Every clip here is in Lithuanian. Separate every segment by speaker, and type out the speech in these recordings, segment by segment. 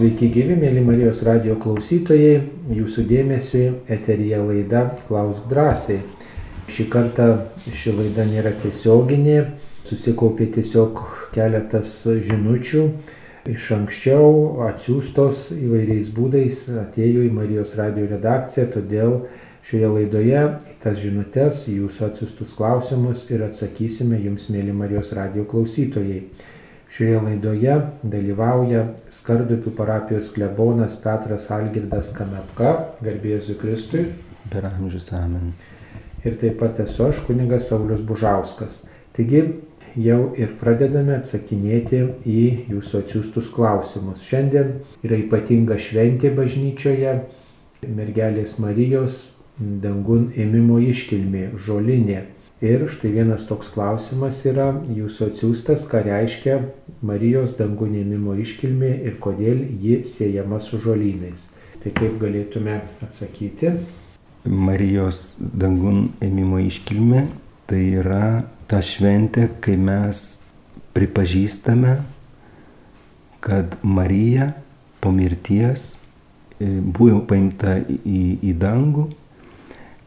Speaker 1: Sveiki gyvi, mėly Marijos radio klausytojai, jūsų dėmesiui eterija laida Klausk drąsiai. Šį kartą ši laida nėra tiesioginė, susikaupė tiesiog keletas žinučių iš anksčiau atsiųstos įvairiais būdais, atėjo į Marijos radio redakciją, todėl šioje laidoje į tas žinutės, jūsų atsiųstus klausimus ir atsakysime jums, mėly Marijos radio klausytojai. Šioje laidoje dalyvauja Skardupių parapijos klebonas Petras Algirdas Kanapka, garbėsiu Kristui.
Speaker 2: Per amžius amen.
Speaker 1: Ir taip pat esu aš, kuningas Saulis Bužauskas. Taigi jau ir pradedame atsakinėti į jūsų atsiųstus klausimus. Šiandien yra ypatinga šventė bažnyčioje, mergelės Marijos dangun ėmimo iškilmė, žolinė. Ir štai vienas toks klausimas yra jūsų atsiųstas, ką reiškia Marijos dangų neimimo iškilmė ir kodėl ji siejama su žolynais. Tai kaip galėtume atsakyti?
Speaker 2: Marijos dangun ėmimo iškilmė tai yra ta šventė, kai mes pripažįstame, kad Marija po mirties e, buvo paimta į, į dangų,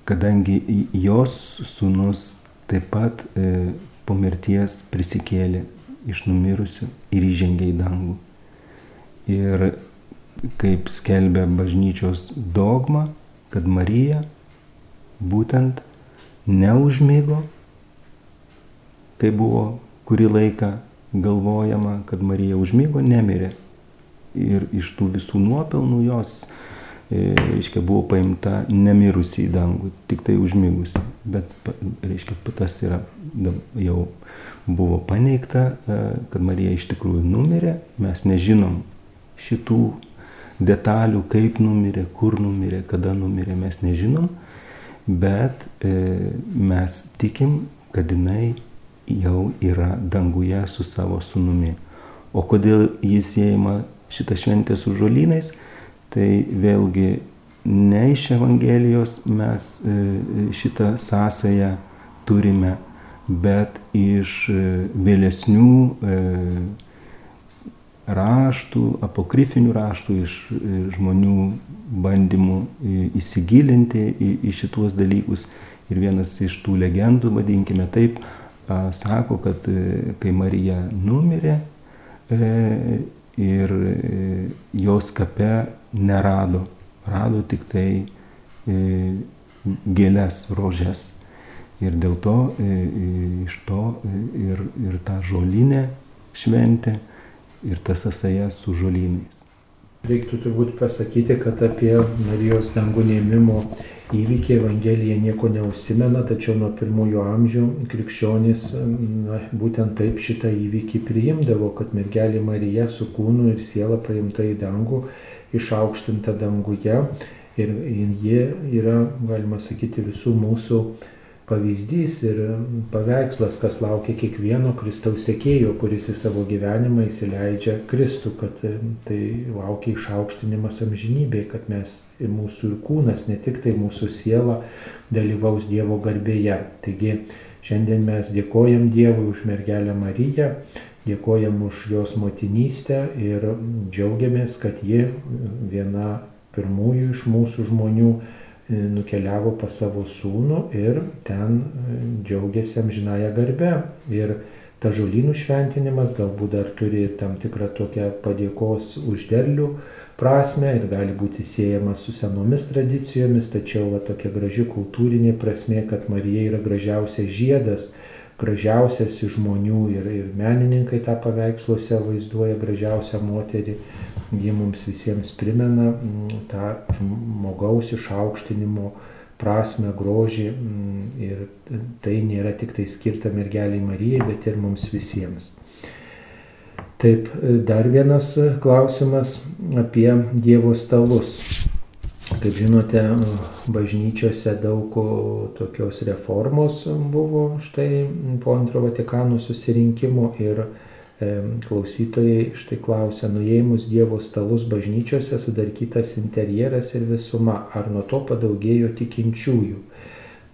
Speaker 2: kadangi jos sūnus taip pat e, po mirties prisikėlė iš numirusių ir įžengė į dangų. Ir kaip skelbia bažnyčios dogma, kad Marija būtent neužmygo, kai buvo kurį laiką galvojama, kad Marija užmygo, nemirė. Ir iš tų visų nuopelnų jos reiškia, buvo paimta nemirusi į dangų, tik tai užmigusi. Bet, reiškia, tas yra jau buvo paneigta, e, kad Marija iš tikrųjų numirė, mes nežinom šitų detalių, kaip numirė, kur numirė, kada numirė, mes nežinom, bet e, mes tikim, kad jinai jau yra danguje su savo sunumi. O kodėl jis įeima šitą šventę su žolynais? Tai vėlgi ne iš Evangelijos mes e, šitą sąsąją turime, bet iš e, vėlesnių e, raštų, apokrifinių raštų, iš žmonių bandymų įsigilinti į, į šituos dalykus. Ir vienas iš tų legendų, vadinkime taip, sako, kad kai Marija numirė ir jos kape nerado, rado tik tai e, gėlės, rožės. Ir dėl to e, e, iš to ir, ir ta žolinė šventė ir tas sąsaja su žolynais.
Speaker 1: Reiktų turbūt pasakyti, kad apie Marijos dangų įvykį Evangelija nieko neusimena, tačiau nuo pirmųjų amžių krikščionys na, būtent taip šitą įvykį priimdavo, kad mergelė Marija su kūnu ir siela paimta į dangų išaukštinta danguje. Ir ji yra, galima sakyti, visų mūsų pavyzdys ir paveikslas, kas laukia kiekvieno Kristaus sekėjo, kuris į savo gyvenimą įsileidžia Kristų, kad tai laukia išaukštinimas amžinybėje, kad mes mūsų ir kūnas, ne tik tai mūsų siela dalyvaus Dievo garbėje. Taigi šiandien mes dėkojam Dievui už mergelę Mariją dėkojam už jos motinystę ir džiaugiamės, kad ji viena pirmųjų iš mūsų žmonių e, nukeliavo pas savo sūnų ir ten e, džiaugiasi amžinąją garbę. Ir ta žolynų šventinimas galbūt dar turi tam tikrą tokią padėkos užderlių prasme ir gali būti siejamas su senomis tradicijomis, tačiau va, tokia graži kultūrinė prasme, kad Marija yra gražiausias žiedas, gražiausias iš žmonių ir, ir menininkai tą paveiksluose vaizduoja gražiausią moterį. Ji mums visiems primena mm, tą žmogaus išaukštinimo prasme, grožį mm, ir tai nėra tik tai skirta mergeliai Marijai, bet ir mums visiems. Taip, dar vienas klausimas apie Dievo stalus. Kaip žinote, bažnyčiose daug tokios reformos buvo štai po antro Vatikano susirinkimo ir klausytojai štai klausia, nuėmus Dievo stalus bažnyčiose sudarkytas interjeras ir visuma, ar nuo to padaugėjo tikinčiųjų.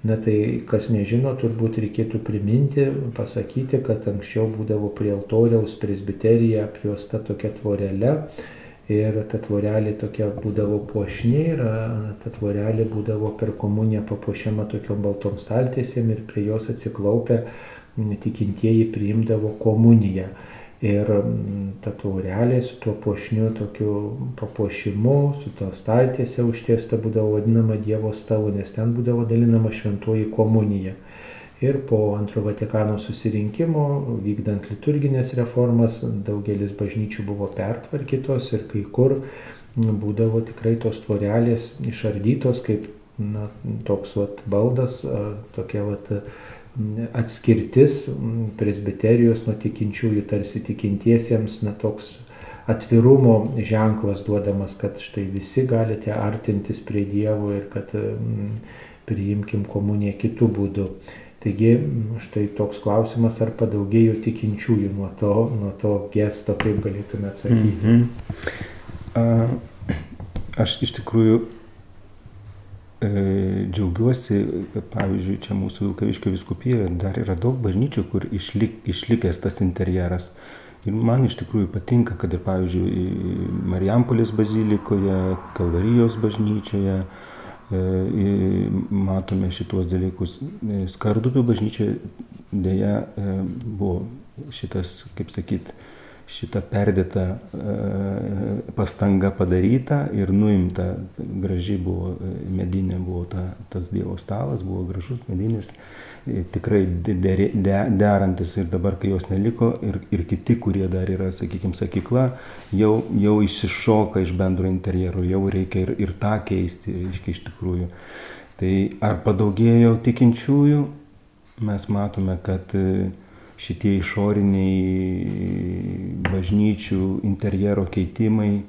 Speaker 1: Na tai, kas nežino, turbūt reikėtų priminti, pasakyti, kad anksčiau būdavo prie altoriaus presbiterija apjuosta tokia tvorelė ir ta tvorelė tokia būdavo puošni ir ta tvorelė būdavo per komuniją papuošiama tokiom baltom staltiesėm ir prie jos atsiklaupę tikintieji priimdavo komuniją. Ir ta taurelė su tuo puošniu tokiu papuošimu, su to staltiese užtiesta būdavo vadinama Dievo stalu, nes ten būdavo dalinama šventoji komunija. Ir po antro Vatikano susirinkimo, vykdant liturginės reformas, daugelis bažnyčių buvo pertvarkytos ir kai kur būdavo tikrai tos tvorelės išardytos kaip na, toks vat, baldas, tokia vat, atskirtis presbiterijos nuo tikinčiųjų, tarsi tikintiesiems, na toks atvirumo ženklas duodamas, kad štai visi galite artintis prie Dievo ir kad priimkim komuniją kitų būdų. Taigi štai toks klausimas, ar padaugėjo tikinčiųjų nuo to, nuo to gesto, kaip galėtume atsakyti. -hmm.
Speaker 2: A, aš iš tikrųjų džiaugiuosi, kad pavyzdžiui, čia mūsų Vilkaviškio viskupijoje dar yra daug bažnyčių, kur išlik, išlikęs tas interjeras. Ir man iš tikrųjų patinka, kad ir, pavyzdžiui, Marijampolės bazilikoje, Kalvarijos bažnyčioje e, matome šituos dalykus. E, Skardupių bažnyčioje dėja buvo šitas, kaip sakyt, šita perdėta e, pastanga padaryta ir nuimta, graži buvo e, medinė, buvo ta, tas Dievo stalas, buvo gražus medinis, e, tikrai der, der, derantis ir dabar, kai jos neliko ir, ir kiti, kurie dar yra, sakykime, sakykla, jau, jau išsišoka iš bendro interjero, jau reikia ir, ir tą keisti, reiškia iš tikrųjų. Tai ar padaugėjo tikinčiųjų, mes matome, kad šitie išoriniai bažnyčių interjero keitimai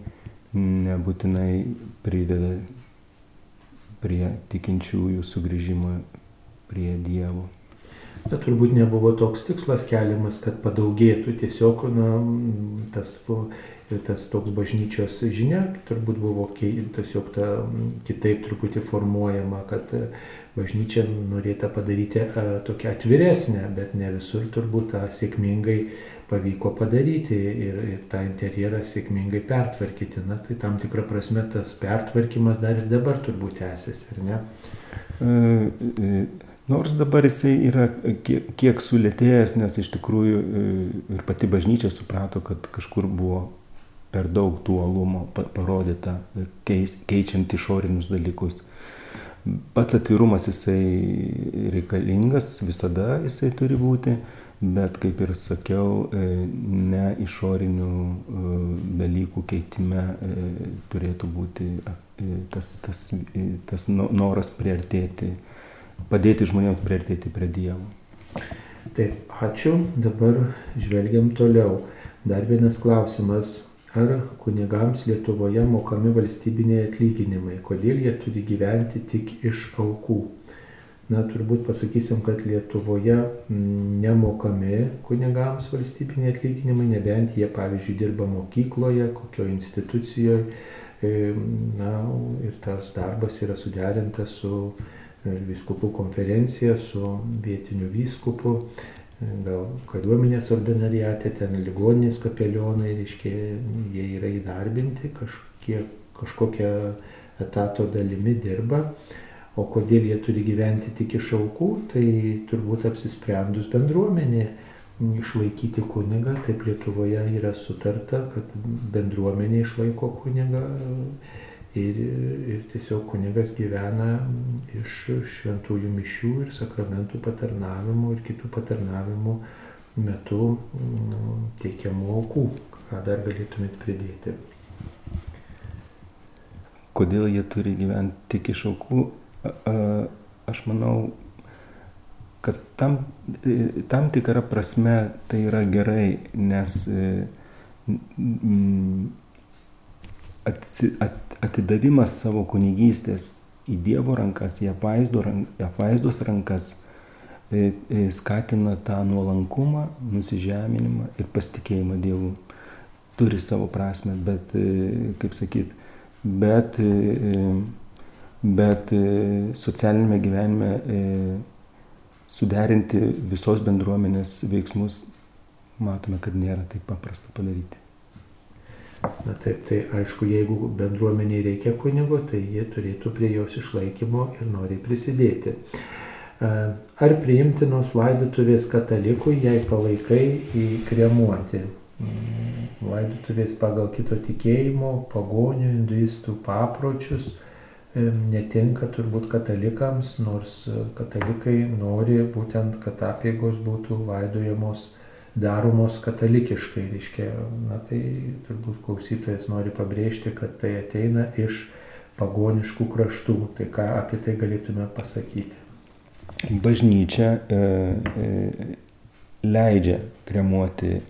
Speaker 2: nebūtinai prideda prie tikinčiųjų sugrįžimo prie Dievo.
Speaker 1: Bet turbūt nebuvo toks tikslas keliamas, kad padaugėtų tiesiog na, tas, tas toks bažnyčios žinia, turbūt buvo tiesiog ta, kitaip truputį formuojama, kad bažnyčia norėta padaryti a, tokią atviresnę, bet ne visur turbūt tą sėkmingai pavyko padaryti ir, ir tą interjerą sėkmingai pertvarkyti. Na, tai tam tikrą prasme tas pertvarkymas dar ir dabar turbūt tęsiasi, ar ne?
Speaker 2: E, e, nors dabar jisai yra kiek, kiek sulėtėjęs, nes iš tikrųjų e, ir pati bažnyčia suprato, kad kažkur buvo per daug tų alumo parodyta, keis, keičiant išorinius dalykus. Pats atvirumas jisai reikalingas, visada jisai turi būti, bet kaip ir sakiau, e, ne išorinių e, dalykų keitime e, turėtų būti tas, tas, tas noras priartėti, padėti žmonėms priartėti prie Dievo.
Speaker 1: Taip, ačiū. Dabar žvelgiam toliau. Dar vienas klausimas Ar kunigams Lietuvoje mokami valstybiniai atlyginimai? Kodėl jie turi gyventi tik iš aukų? Na, turbūt pasakysim, kad Lietuvoje nemokami kunigams valstybiniai atlyginimai, nebent jie, pavyzdžiui, dirba mokykloje, kokio institucijoje. Na, ir tas darbas yra suderintas su e, viskupų konferencija, su vietiniu vyskupu gal kariuomenės ordinariate, ten ligoninės kapelionai, reiškia, jie yra įdarbinti, kažkiek, kažkokią etato dalimi dirba, o kodėl jie turi gyventi tik iš aukų, tai turbūt apsisprendus bendruomenė išlaikyti kunigą, taip Lietuvoje yra sutarta, kad bendruomenė išlaiko kunigą ir, ir tiesiog kunigas gyvena iš šventųjų mišių ir sakramentų patarnavimų ir kitų patarnavimų metu mm, teikiamų aukų. Ką dar galėtumėt pridėti?
Speaker 2: Kodėl jie turi gyventi tik iš aukų? Aš manau, kad tam, tam tikrą prasme tai yra gerai, nes atidavimas savo kunigystės į Dievo rankas, į apvaizdos rankas e, e, skatina tą nuolankumą, nusižeminimą ir pasitikėjimą Dievu. Turi savo prasme, bet, e, kaip sakyt, bet, bet socialinėme gyvenime suderinti visos bendruomenės veiksmus matome, kad nėra taip paprasta padaryti.
Speaker 1: Na taip, tai aišku, jeigu bendruomeniai reikia kunigo, tai jie turėtų prie jos išlaikymo ir nori prisidėti. Ar priimtinos laidotuvės katalikui, jei palaikai įkremuoti? Mm, laidotuvės pagal kito tikėjimo, pagonių, hinduistų papročius netinka turbūt katalikams, nors katalikai nori būtent, kad apėgos būtų laidojamos daromos katalikiškai. Reiškia, na tai turbūt klausytojas nori pabrėžti, kad tai ateina iš pagoniškų kraštų. Tai ką apie tai galėtume pasakyti?
Speaker 2: Bažnyčia e, e, leidžia kremuoti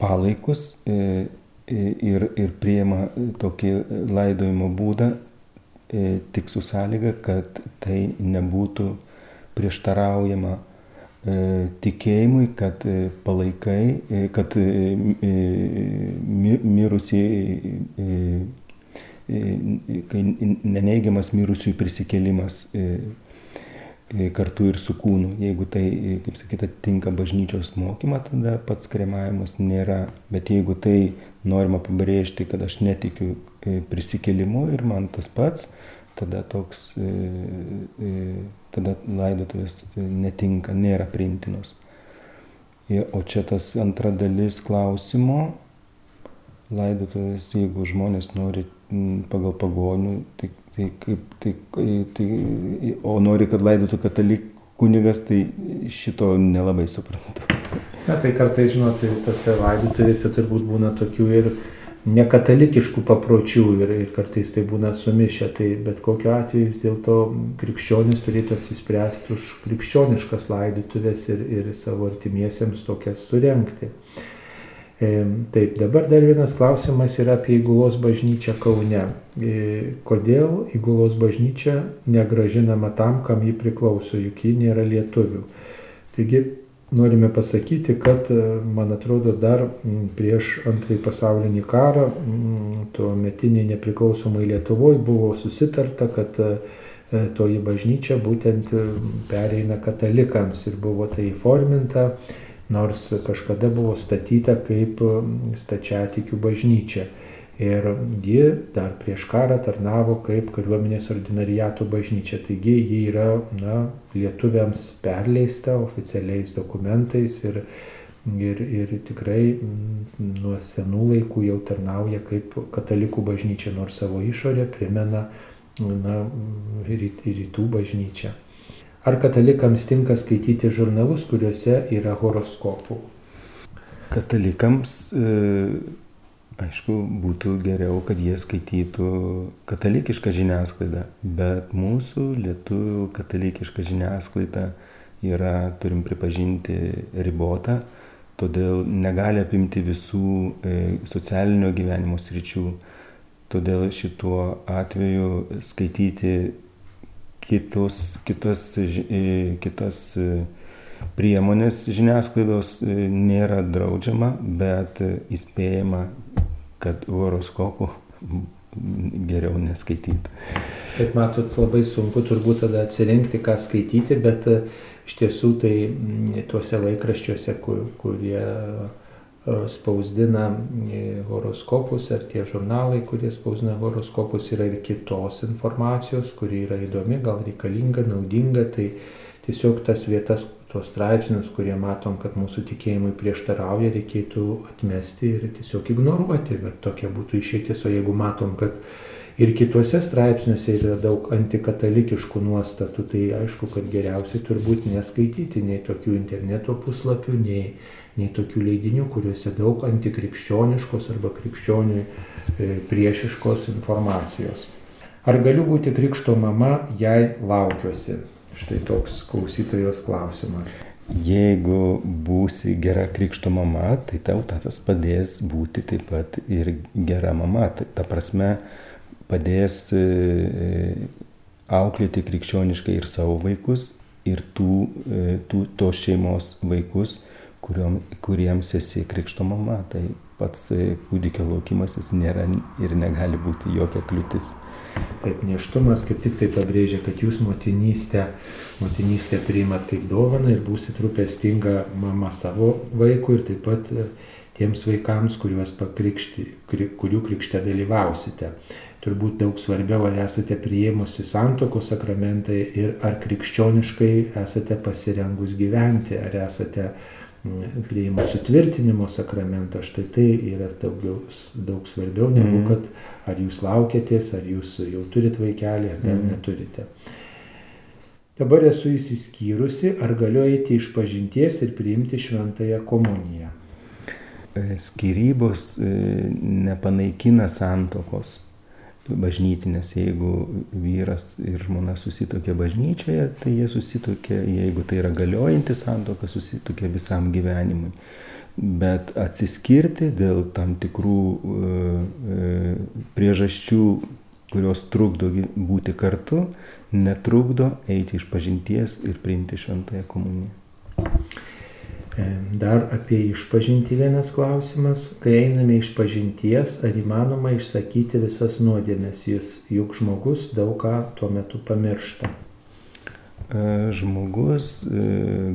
Speaker 2: palaikus e, ir, ir priema tokį laidojimo būdą E, tik su sąlyga, kad tai nebūtų prieštaraujama e, tikėjimui, kad e, palaikai, kad mirusieji, kai neneigiamas mirusiųjų prisikėlimas kartu ir su kūnu. Jeigu tai, kaip sakyta, tinka bažnyčios mokymą, tada pats kremavimas nėra. Bet jeigu tai norima pabrėžti, kad aš netikiu prisikėlimu ir man tas pats, tada toks, e, e, tada laidotuvės netinka, nėra priimtinos. O čia tas antra dalis klausimo, laidotuvės, jeigu žmonės nori pagal pagonių, tai, tai kaip, tai, tai, o nori, kad laidotų katalikų kunigas, tai šito nelabai suprantu.
Speaker 1: Na tai kartais, žinote, tose laidotuvėse turbūt būna tokių ir nekatalikiškų papročių ir, ir kartais tai būna sumišę, tai bet kokiu atveju vis dėlto krikščionis turėtų apsispręsti už krikščioniškas laidutuvės ir, ir savo artimiesiems tokias surenkti. Taip, dabar dar vienas klausimas yra apie įgulos bažnyčią Kaune. E, kodėl įgulos bažnyčia negražinama tam, kam ji priklauso, juk ji nėra lietuvių. Taigi norime pasakyti, kad, e, man atrodo, dar prieš antrąjį pasaulinį karą, tuo metiniai nepriklausomai Lietuvoje buvo susitarta, kad e, e, toji bažnyčia būtent pereina katalikams ir buvo tai įforminta, nors kažkada buvo statyta kaip stačiatikių bažnyčia. Ir ji dar prieš karą tarnavo kaip kariuomenės ordinariato bažnyčia. Taigi ji yra na, lietuviams perleista oficialiais dokumentais ir, ir, ir tikrai nuo senų laikų jau tarnauja kaip katalikų bažnyčia, nors savo išorę primena na, rytų bažnyčią. Ar katalikams tinka skaityti žurnalus, kuriuose yra horoskopų?
Speaker 2: Katalikams e Aišku, būtų geriau, kad jie skaitytų katalikišką žiniasklaidą, bet mūsų lietuvių katalikiška žiniasklaida yra, turim pripažinti, ribota, todėl negali apimti visų e, socialinio gyvenimo sričių. Todėl šituo atveju skaityti kitus, kitas, e, e, priemonės žiniasklaidos nėra draudžiama, bet įspėjama kad horoskopų geriau neskaityti.
Speaker 1: Bet matot, labai sunku turbūt tada atsirinkti, ką skaityti, bet e, iš tiesų tai tuose laikraščiuose, kur, kurie e, spausdina e, horoskopus, ar tie žurnalai, kurie spausdina horoskopus, yra ir kitos informacijos, kuri yra įdomi, gal reikalinga, naudinga, tai tiesiog tas vietas, tuos straipsnius, kurie matom, kad mūsų tikėjimui prieštarauja, reikėtų atmesti ir tiesiog ignoruoti, bet tokia būtų išeitis, o jeigu matom, kad ir kituose straipsniuose yra daug antikatalikiškų nuostatų, tai aišku, kad geriausiai turbūt neskaityti nei tokių interneto puslapių, nei, nei tokių leidinių, kuriuose daug antikrikščioniškos arba krikščioniui e, priešiškos informacijos. Ar galiu būti krikšto mama, jei laukiuosi? Štai toks klausytojos klausimas.
Speaker 2: Jeigu būsi gera krikšto mama, tai tau tas padės būti taip pat ir gera mama. Ta, prasme, padės e, auklėti krikščioniškai ir savo vaikus, ir tų, e, tų tos šeimos vaikus, kuriuom, kuriems esi krikšto mama. Tai pats e, kūdikio laukimas jis nėra ir negali būti jokia kliūtis.
Speaker 1: Taip, neštumas kaip tik tai pabrėžia, kad jūs motinystę, motinystę priimat kaip dovaną ir būsit rūpestinga mama savo vaikui ir taip pat e, tiems vaikams, pakrikšti, kurių krikšte dalyvausite. Turbūt daug svarbiau, ar esate prieimusi santoko sakramentai ir ar krikščioniškai esate pasirengus gyventi, ar esate mm, prieimus sutvirtinimo sakramentą. Štai tai yra daugiau, daug svarbiau negu mm. kad ar jūs laukėtės, ar jūs jau turit vaikelį, ar mm. neturite. Dabar esu įsiskyrusi, ar galiu eiti iš pažinties ir priimti šventąją komuniją.
Speaker 2: E, skirybos e, nepanaikina santokos bažnytinės. Jeigu vyras ir žmona susitokia bažnyčioje, tai jie susitokia, jeigu tai yra galiojanti santoka, susitokia visam gyvenimui. Bet atsiskirti dėl tam tikrų e, priežasčių, kurios trukdo būti kartu, netrukdo eiti iš pažinties ir priimti šventąją komuniją.
Speaker 1: Dar apie išpažinti vienas klausimas. Kai einame iš pažinties, ar įmanoma išsakyti visas nuodėmės, Jis, juk žmogus daug ką tuo metu pamiršta.
Speaker 2: E, žmogus e,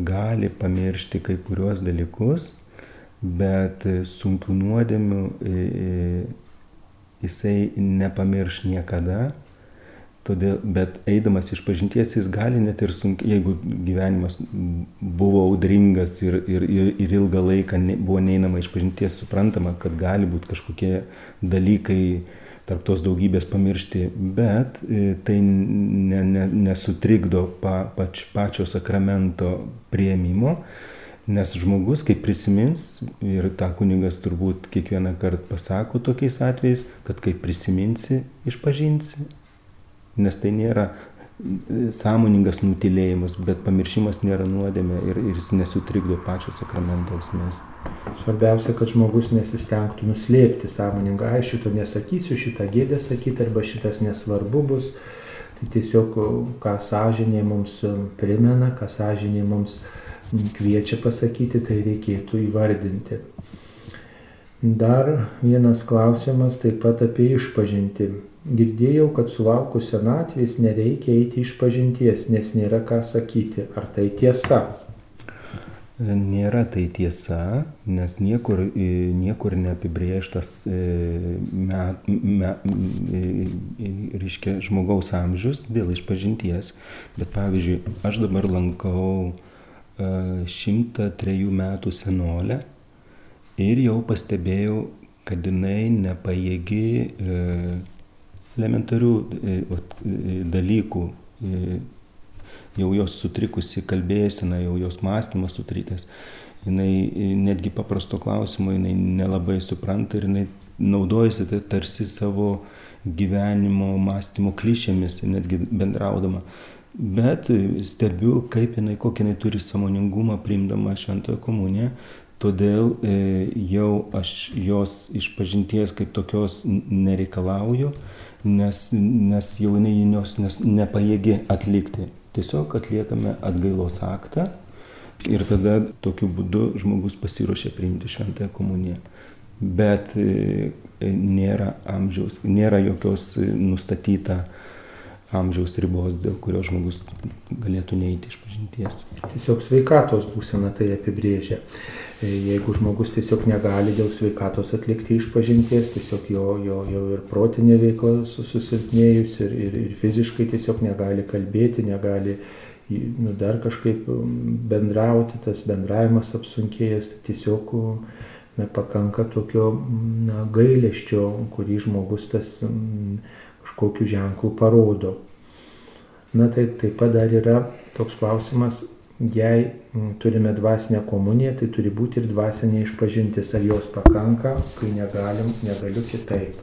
Speaker 2: gali pamiršti kai kuriuos dalykus, bet sunkių nuodėmių e, jisai nepamirš niekada Todėl, bet eidamas iš pažinties jis gali net ir sunkiai, jeigu gyvenimas buvo audringas ir, ir, ir, ilgą laiką ne, buvo neinama iš pažinties, suprantama, kad gali būti kažkokie dalykai tarp tos daugybės pamiršti, bet e, tai ne, ne, nesutrikdo pa, pač, pačio sakramento prieimimo, nes žmogus, kai prisimins, ir tą kunigas turbūt kiekvieną kartą pasako tokiais atvejais, kad kai prisiminsi, išpažinsi nes tai nėra e, sąmoningas nutilėjimas, bet pamiršimas nėra nuodėmė ir, ir jis nesutrikdo pačio sakramento esmės.
Speaker 1: Svarbiausia, kad žmogus nesistengtų nuslėpti sąmoningą, ai šito nesakysiu, šitą gėdę sakyti arba šitas nesvarbu bus. Tai tiesiog, ką sąžinė mums primena, ką sąžinė mums kviečia pasakyti, tai reikėtų įvardinti. Dar vienas klausimas taip pat apie išpažinti. Girdėjau, kad sulaukus senatvės nereikia eiti iš pažinties, nes nėra ką sakyti. Ar tai tiesa?
Speaker 2: Nėra tai tiesa, nes niekur, niekur neapibrieštas met, met, reiškia, žmogaus amžius dėl išpažinties. Bet pavyzdžiui, aš dabar lankau 103 metų senolę ir jau pastebėjau, kad jinai nepajėgi elementarių e, e, dalykų, e, jau jos sutrikusi kalbėsena, jau jos mąstymas sutrikęs, jinai netgi paprasto klausimo jinai nelabai supranta ir jinai naudojasi tai tarsi savo gyvenimo mąstymo klišėmis, netgi bendraudama. Bet stebiu, kaip jinai, kokį jinai turi samoningumą priimdama šventoją komuniją, todėl jau aš jos išpažinties kaip tokios nereikalauju, nes, nes jau jinai jos nepajėgi atlikti. Tiesiog atliekame atgailos aktą ir tada tokiu būdu žmogus pasiruošia priimti šventąją komuniją. Bet e, nėra amžiaus, nėra jokios nustatyta amžiaus ribos, dėl kurios žmogus galėtų neiti iš pažinties.
Speaker 1: Tiesiog sveikatos būsena tai apibrėžia. E, jeigu žmogus tiesiog negali dėl sveikatos atlikti iš pažinties, tiesiog jo, jo, jo ir protinė veikla susilpnėjus ir, ir, ir fiziškai tiesiog negali kalbėti, negali nu, dar kažkaip bendrauti, tas bendravimas apsunkėjęs, tai tiesiog na, pakanka tokio na, gailėščio, kurį žmogus tas kažkokiu ženklu parodo. Na tai taip pat dar yra toks klausimas, jei turime dvasinę komuniją, tai turi būti ir dvasinė išpažintis, ar jos pakanka, kai negalim, negaliu kitaip.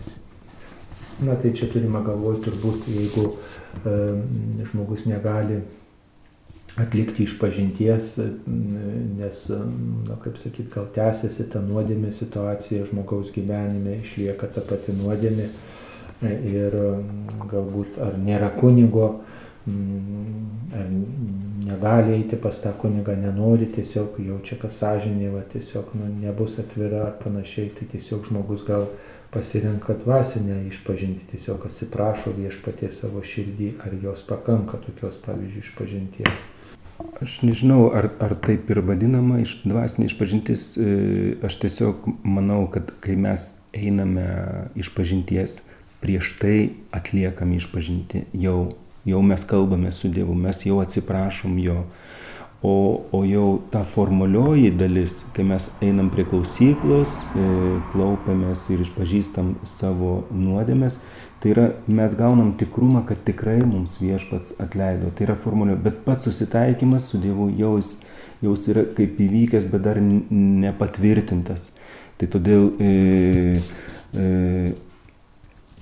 Speaker 1: Na tai čia turime galvoti turbūt, jeigu e, žmogus negali atlikti išpažinties, nes, na kaip sakyt, gal tęsiasi ta nuodėmė situacija žmogaus gyvenime, išlieka ta pati nuodėmė ir mm, galbūt ar nėra kunigo, mm, ar negali eiti pas tą kunigą, nenori, tiesiog jaučia, kad sąžinė va, tiesiog nu, nebus atvira ar panašiai, tai tiesiog žmogus gal pasirenka dvasinę išpažinti, tiesiog atsiprašo viešpatie savo širdį, ar jos pakanka tokios, pavyzdžiui, išpažinties.
Speaker 2: Aš nežinau, ar, ar taip ir vadinama iš, dvasinė išpažintis. E, aš tiesiog manau, kad kai mes einame iš pažinties, prieš tai atliekame išpažinti. Jau, jau mes kalbame su Dievu, mes jau atsiprašom jo. O, o jau ta formalioji dalis, kai mes einam prie klausyklos, e, klaupiamės ir išpažįstam savo nuodėmės, Tai yra, mes gaunam tikrumą, kad tikrai mums viešpats atleido. Tai yra formulė, bet pats susitaikymas su Dievu jau jau yra kaip įvykęs, bet dar nepatvirtintas. Tai todėl e, e,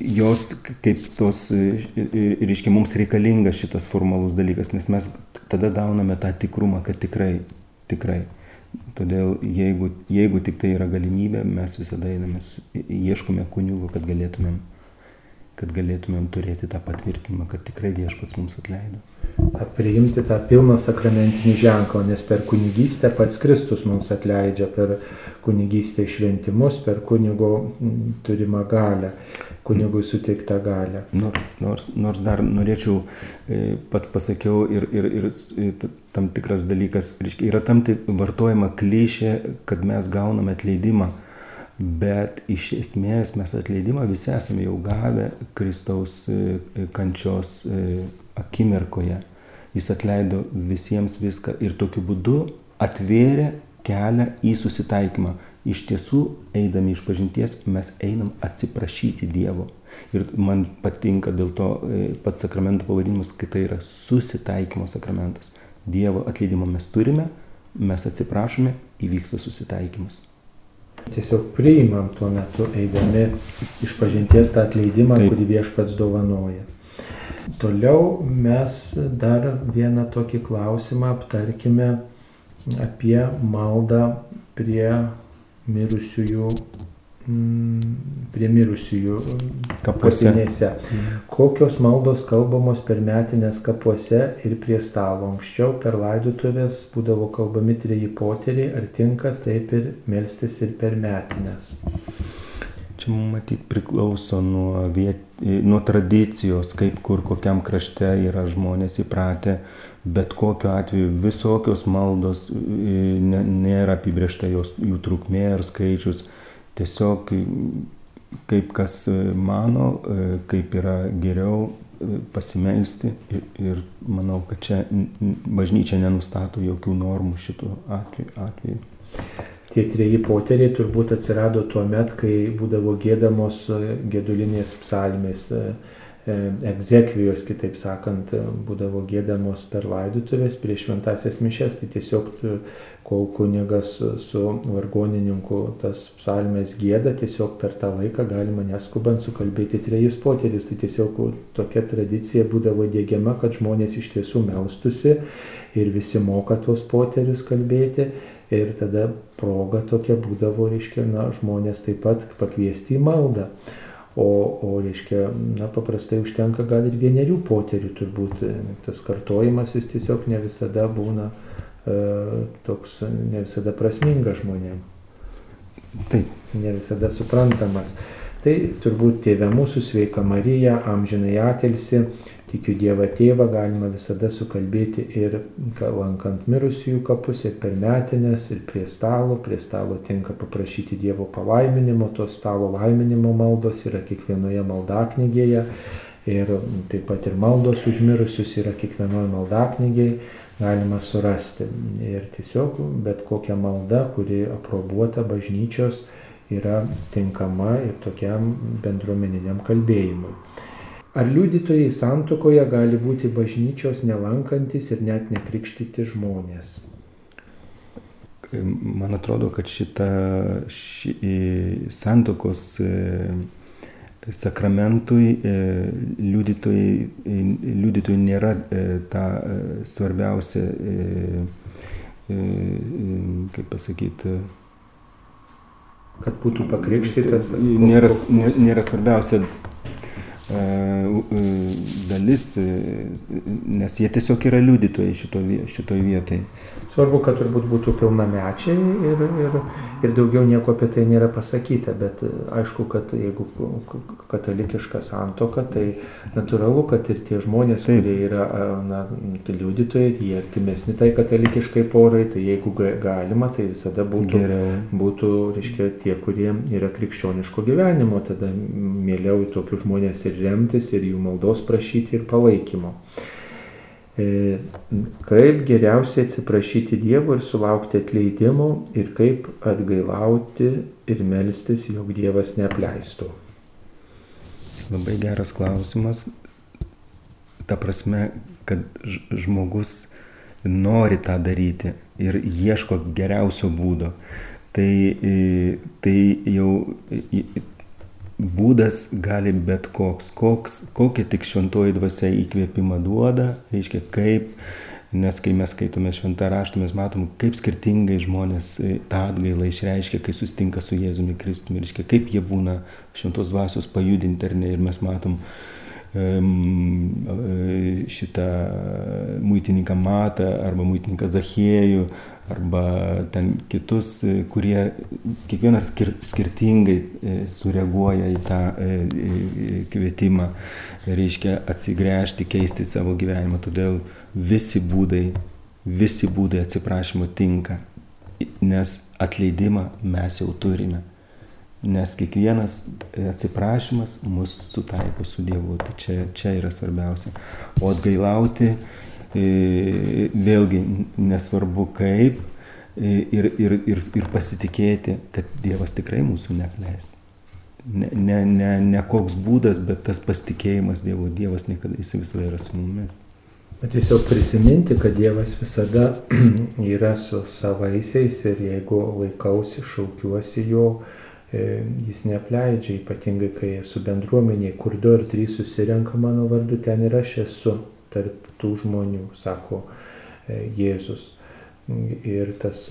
Speaker 2: jos kaip tos, e, e, reiškia, mums reikalingas šitas formalus dalykas, nes mes tada gauname tą tikrumą, kad tikrai, tikrai. Todėl jeigu, jeigu tik tai yra galimybė, mes visada einame, ieškome kunigo, kad galėtumėm kad galėtumėm turėti tą patvirtinimą, kad tikrai viešpats mums atleido.
Speaker 1: Priimti tą pilną sakramentinį ženklą, nes per kunigystę pats Kristus mums atleidžia, per kunigystę šventimus, per kunigo turimą galę, kunigui suteiktą galę.
Speaker 2: Nors, nors, nors dar norėčiau, e, pats pasakiau ir, ir, ir tam tikras dalykas, yra tam tik vartojama klišė, kad mes gauname atleidimą Bet iš esmės mes atleidimą visi esame jau gavę Kristaus e, kančios e, akimirkoje. Jis atleido visiems viską ir tokiu būdu atvėrė kelią į susitaikymą. Iš tiesų, eidami iš pažinties, mes einam atsiprašyti Dievo. Ir man patinka dėl to e, pats sakramento pavadinimas, kad tai yra susitaikymo sakramentas. Dievo atleidimą mes turime, mes atsiprašome, įvyksta susitaikymas.
Speaker 1: Tiesiog priimam tuo metu eidami iš pažinties tą atleidimą, Taip. kurį viešpats dovanoja. Toliau mes dar vieną tokį klausimą aptarkime apie maldą prie mirusiųjų Mm, prie mirusiųjų kapinėse. Mm. Kokios maldos kalbamos per metinės kapuose ir prie stalo. Anksčiau per laidutuvės būdavo kalbami treji poteriai, ar tinka taip ir melstis ir per metinės.
Speaker 2: Čia matyt priklauso nuo, viet, nuo tradicijos, kaip kur kokiam krašte yra žmonės įpratę, bet kokiu atveju visokios maldos nėra apibriešta jos, jų trukmė ar skaičius tiesiog kaip kas mano, kaip yra geriau pasimelsti ir, ir manau, kad čia bažnyčia nenustato jokių normų šitų atveju. atveju.
Speaker 1: Tie treji poteriai turbūt atsirado tuo met, kai būdavo gėdamos gėdulinės psalmės egzekvijos, kitaip sakant, būdavo gėdamos per laidutuvės prieš šventasias mišes, tai tiesiog kol kunigas su vargonininku tas psalmės gėda, tiesiog per tą laiką galima neskubant sukalbėti trejus poterius. Tai tiesiog tokia tradicija būdavo dėgiama, kad žmonės iš tiesų melstusi ir visi moka tuos poterius kalbėti. Ir tada proga tokia būdavo, reiškia, na, žmonės taip pat pakviesti į maldą. O, o reiškia, na, paprastai užtenka gal ir vienerių poterių turbūt. Tas kartojimas jis tiesiog ne visada būna e, toks, ne visada prasmingas žmonėm. Taip. Ne visada suprantamas. Tai turbūt tėvė mūsų sveika Marija, amžinai atelsi, tikiu Dievą tėvą, galima visada sukalbėti ir lankant mirusiųjų kapus, ir per metinės, ir prie stalo. Prie stalo tinka paprašyti Dievo palaiminimo, tos stalo laiminimo maldos yra kiekvienoje maldaknygėje. Ir taip pat ir maldos užmirusius yra kiekvienoje maldaknygėje galima surasti. Ir tiesiog bet kokia malda, kuri aprobuota bažnyčios, yra tinkama ir tokiam bendruomeniniam kalbėjimui. Ar liudytojai santukoje gali būti bažnyčios nelankantis ir net nekrikštyti žmonės?
Speaker 2: Man atrodo, kad šita ši, santokos e, sakramentui e, liudytojai, e, liudytojai nėra ta svarbiausia, kaip pasakyti,
Speaker 1: kad būtų pakrikštytas.
Speaker 2: Nėra, nėra svarbiausia dalis, nes jie tiesiog yra liudytojai šitoje šito vietoje.
Speaker 1: Svarbu, kad turbūt būtų pilnamečiai ir, ir, ir daugiau nieko apie tai nėra pasakyta, bet aišku, kad jeigu katalikiška santoka, tai natūralu, kad ir tie žmonės, Taip. kurie yra na, liudytojai, jie artimesni tai katalikiškai porai, tai jeigu galima, tai visada būtų, Geriau. būtų reiškia, tie, kurie yra krikščioniško gyvenimo, tada mieliau tokius žmonės ir remtis, ir jų maldos prašyti, ir palaikymo. E, kaip geriausiai atsiprašyti Dievo ir sulaukti atleidimo ir kaip atgailauti ir melstis, jog Dievas neapleistų.
Speaker 2: Labai geras klausimas. Ta prasme, kad žmogus nori tą daryti ir ieško geriausio būdo. Tai, e, tai jau būdas gali bet koks, koks kokia tik šventoji dvasia įkvėpimą duoda, reiškia kaip, nes kai mes skaitome šventą raštą, mes matom, kaip skirtingai žmonės e, tą atgailą išreiškia, kai sustinka su Jėzumi Kristumi, reiškia kaip jie būna šventos dvasios pajudinti ar ne, ir mes matom, šitą muitininką Matą arba muitininką Zachiejų arba ten kitus, kurie kiekvienas skir skirtingai e, sureaguoja į tą e, kvietimą, reiškia atsigręžti, keisti savo gyvenimą. Todėl visi būdai, visi būdai atsiprašymo tinka, nes atleidimą mes jau turime nes kiekvienas atsiprašymas mus sutaiko su Dievu. Tai čia, čia yra svarbiausia. O atgailauti e, vėlgi nesvarbu kaip e, ir, ir, ir, ir pasitikėti, kad Dievas tikrai mūsų neapleis. Ne, ne, ne, ne koks būdas, bet tas pasitikėjimas Dievu. Dievas niekada jis visada yra su mumis.
Speaker 1: Bet tiesiog prisiminti, kad Dievas visada yra su savaisiais ir jeigu laikausi, šaukiuosi jo, E, jis neapleidžia, ypatingai kai esu bendruomenėje, kur du ar trys susirenka mano vardu, ten ir aš esu tarp tų žmonių, sako e, Jėzus. Ir tas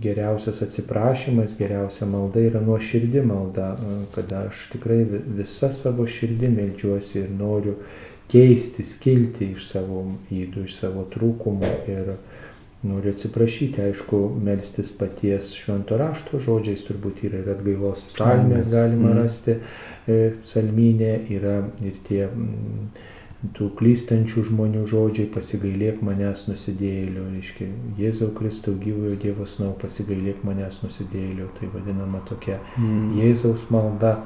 Speaker 1: geriausias atsiprašymas, geriausia malda yra nuo širdį malda, kada aš tikrai visą savo širdį melžiuosi ir noriu keistis, kilti iš savo įdų, iš savo trūkumų ir, Noriu atsiprašyti, aišku, melstis paties švento rašto žodžiais, turbūt yra ir atgailos psalmės galima mm. rasti e, psalminė, yra ir tie m, tų klystančių žmonių žodžiai, pasigailėk manęs nusidėlio, reiškia, Jėzau Kristau gyvojo Dievo snau, pasigailėk manęs nusidėlio, tai vadinama tokia mm. Jėzaus malda,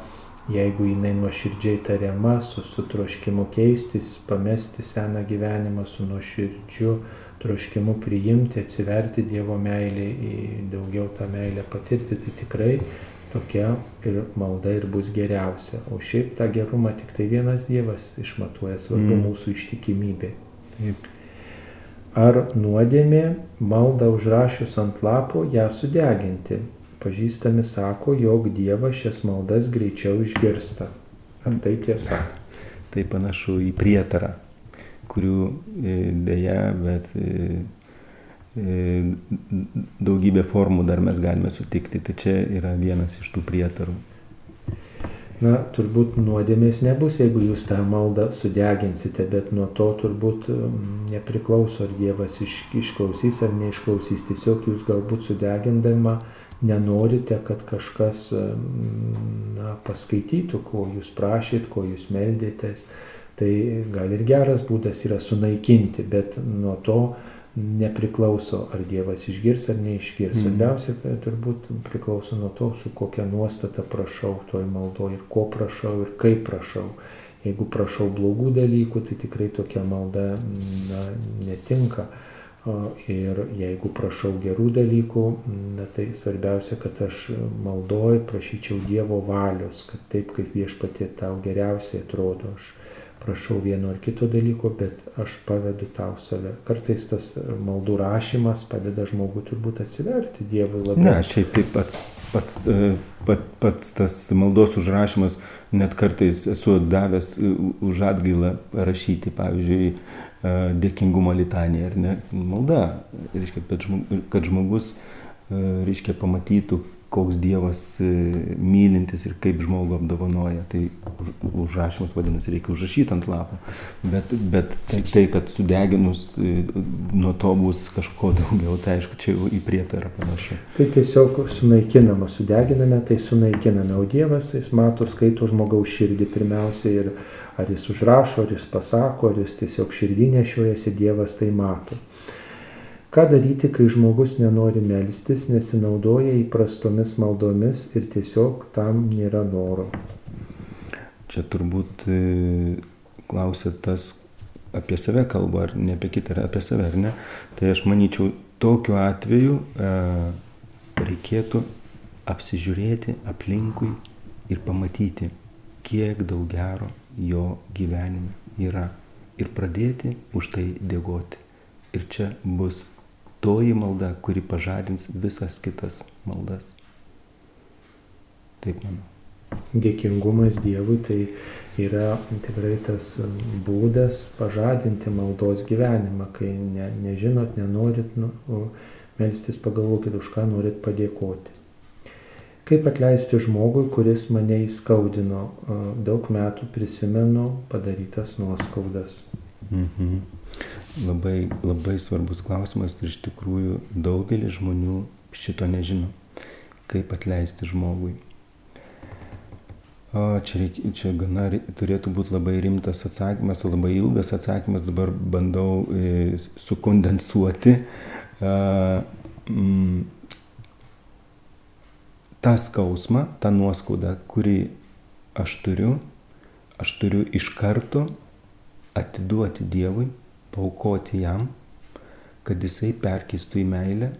Speaker 1: jeigu jinai nuoširdžiai tariama, su, su troškimu keistis, pamesti seną gyvenimą, su nuoširdžiu troškimu priimti, atsiverti Dievo meilį, daugiau tą meilę patirti, tai tikrai tokia ir malda ir bus geriausia. O šiaip tą gerumą tik tai vienas Dievas išmatuoja, svarbu mm. mūsų ištikimybė. Taip. Ar nuodėmė maldą užrašius ant lapo ją sudeginti? Pažįstami sako, jog Dievas šias maldas greičiau išgirsta. Ar tai tiesa?
Speaker 2: Tai panašu į prietarą kurių e, dėja, bet e, e, daugybę formų dar mes galime sutikti. Tai čia yra vienas iš tų prietarų.
Speaker 1: Na, turbūt nuodėmės nebus, jeigu jūs tą maldą sudeginsite, bet nuo to turbūt nepriklauso, ar Dievas iš, išklausys ar neišklausys. Tiesiog jūs galbūt sudegindama nenorite, kad kažkas na, paskaitytų, ko jūs prašyt, ko jūs meldėtės. Tai gal ir geras būdas yra sunaikinti, bet nuo to nepriklauso, ar Dievas išgirs ar neišgirs. Mhm. Svarbiausia, turbūt priklauso nuo to, su kokia nuostata prašau toj maldoje ir ko prašau ir kaip prašau. Jeigu prašau blogų dalykų, tai tikrai tokia malda na, netinka. Ir jeigu prašau gerų dalykų, na, tai svarbiausia, kad aš maldoju, prašyčiau Dievo valios, kad taip kaip viešpatie tau geriausiai atrodo, aš prašau vieno ar kito dalyko, bet aš pavedu tau save. Kartais tas maldų rašymas padeda žmogui turbūt atsiverti Dievui labiau.
Speaker 2: Ne, šiaip taip pats, pats, e, pats, pats tas maldos užrašymas, net kartais esu davęs e, už atgailą rašyti, pavyzdžiui, e, dėkingumo litaniją, ar ne? Malda, reiškia, kad žmogus, reiškia, pamatytų, koks Dievas e, mylintis ir kaip žmogų apdovanoja. Tai užrašymas vadinasi, reikia užrašyti ant lapo. Bet, bet tai, tai, kad sudeginus e, nuo to bus kažko daugiau, tai aišku, čia jau į prietarą panašu.
Speaker 1: Tai tiesiog sunaikinama, sudeginame, tai sunaikiname. O Dievas, jis mato, skaito žmogaus širdį pirmiausia ir ar jis užrašo, ar jis pasako, ar jis tiesiog širdį nešiojasi, Dievas tai mato. Ką daryti, kai žmogus nenori melstis, nesinaudoja įprastomis maldomis ir tiesiog tam nėra noro?
Speaker 2: Čia turbūt e, klausė tas apie save kalba, ar ne apie kitą, ar apie save, ar ne. Tai aš manyčiau, tokiu atveju e, reikėtų apsižiūrėti aplinkui ir pamatyti, kiek daug gero jo gyvenime yra. Ir pradėti už tai dėkoti. Ir čia bus toji malda, kuri pažadins visas kitas maldas. Taip manau.
Speaker 1: Dėkingumas Dievui tai yra tikrai tas būdas pažadinti maldos gyvenimą, kai ne, nežinot, nenorit nu, melstis, pagalvokit, už ką norit padėkoti. Kaip atleisti žmogui, kuris mane įskaudino, daug metų prisimenu padarytas nuoskaudas.
Speaker 2: Mhm. Labai, labai svarbus klausimas ir iš tikrųjų daugelis žmonių šito nežino, kaip atleisti žmogui. O, čia, reik, čia gana turėtų būti labai rimtas atsakymas, labai ilgas atsakymas, dabar bandau e, sukondensuoti. E, mm, tą skausmą, tą nuoskaudą, kurį aš turiu, aš turiu iš karto atiduoti Dievui paukoti jam, kad jisai perkeistų į meilę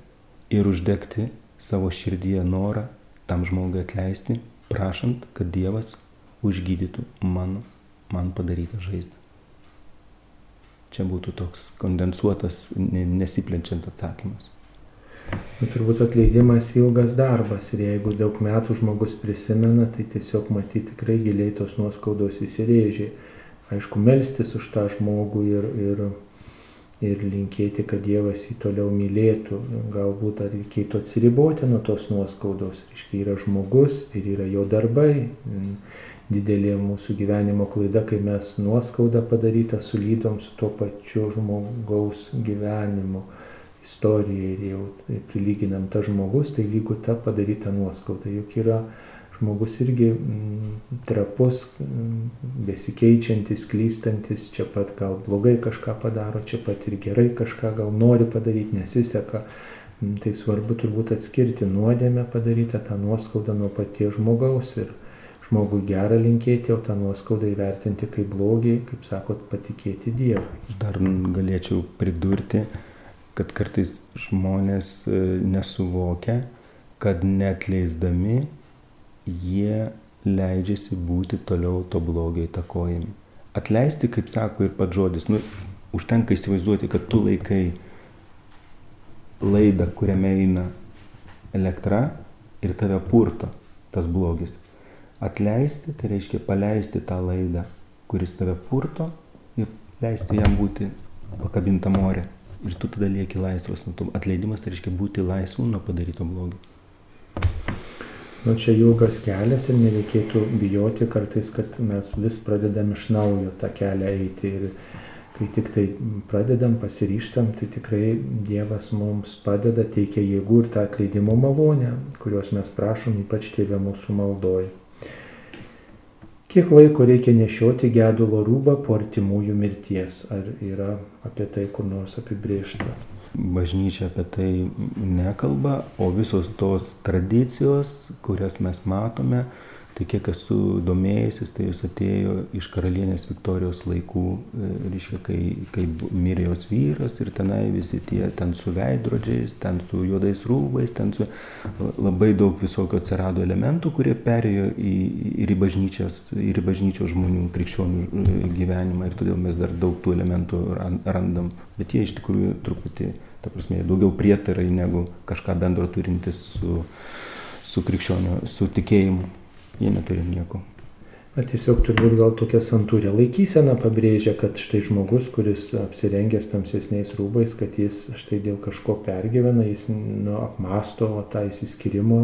Speaker 2: ir uždegti savo širdyje norą tam žmogui atleisti, prašant, kad Dievas užgydytų mano, man padarytą žaizdą. Čia būtų toks kondensuotas, nesiplenčiant atsakymas.
Speaker 1: Nu, turbūt atleidimas ilgas darbas ir jeigu daug metų žmogus prisimena, tai tiesiog matyti tikrai giliai tos nuoskaudos įsirėžiai aišku, melstis už tą žmogų ir, ir, ir linkėti, kad Dievas jį toliau mylėtų. Galbūt reikėtų atsiriboti nuo tos nuoskaudos. Reiškia, yra žmogus ir yra jo darbai. Didelė mūsų gyvenimo klaida, kai mes nuoskaudą padarytą sulydom su to pačiu žmogaus gyvenimu istorija ir jau prilyginam tą žmogus, tai lygu ta padaryta nuoskauda. Juk yra žmogus irgi mm, trapus, mm, besikeičiantis, klystantis, čia pat gal blogai kažką padaro, čia pat ir gerai kažką gal nori padaryti, nesiseka. Mm, tai svarbu turbūt atskirti nuodėmę padarytą tą nuoskaudą nuo paties žmogaus ir žmogui gerą linkėti, o tą nuoskaudą įvertinti kaip blogį, kaip sakot, patikėti Dievui.
Speaker 2: Dar galėčiau pridurti, kad kartais žmonės e, nesuvokia, kad net leisdami jie leidžiasi būti toliau to blogio įtakojami. Atleisti, kaip sako ir pats žodis, nu, užtenka įsivaizduoti, kad tu laikai laidą, kuriame eina elektra ir tave purto tas blogis. Atleisti, tai reiškia paleisti tą laidą, kuris tave purto ir leisti jam būti pakabintam ore. Ir tu tada lieki laisvas. Atleidimas tai reiškia būti laisvu nuo padaryto blogio.
Speaker 1: Nu, čia ilgas kelias ir nereikėtų bijoti kartais, kad mes vis pradedam iš naujo tą kelią eiti. Ir kai tik tai pradedam, pasiryštam, tai tikrai Dievas mums padeda, teikia jėgų ir tą atleidimo malonę, kurios mes prašom, ypač tėvė mūsų maldoja. Kiek laiko reikia nešioti gedulo rūbą po artimųjų mirties? Ar yra apie tai kur nors apibriešta?
Speaker 2: Bažnyčia apie tai nekalba, o visos tos tradicijos, kurias mes matome, tai kiek esu domėjęsis, tai jis atėjo iš karalienės Viktorijos laikų, e, reiškia, kai, kai mirė jos vyras ir tenai visi tie, ten su veidrodžiais, ten su juodais rūbais, ten su labai daug visokio atsirado elementų, kurie perėjo į, ir, į bažnyčios, ir į bažnyčios žmonių krikščionių e, gyvenimą ir todėl mes dar daug tų elementų randam, bet jie iš tikrųjų truputį, ta prasme, daugiau prietarai negu kažką bendro turintis su, su krikščioniu, su tikėjimu jie neturi nieko.
Speaker 1: Na, tiesiog turbūt gal tokia santūrė laikysena pabrėžia, kad štai žmogus, kuris apsirengęs tamsesniais rūbais, kad jis štai dėl kažko pergyvena, jis nu, apmasto tą įsiskirimo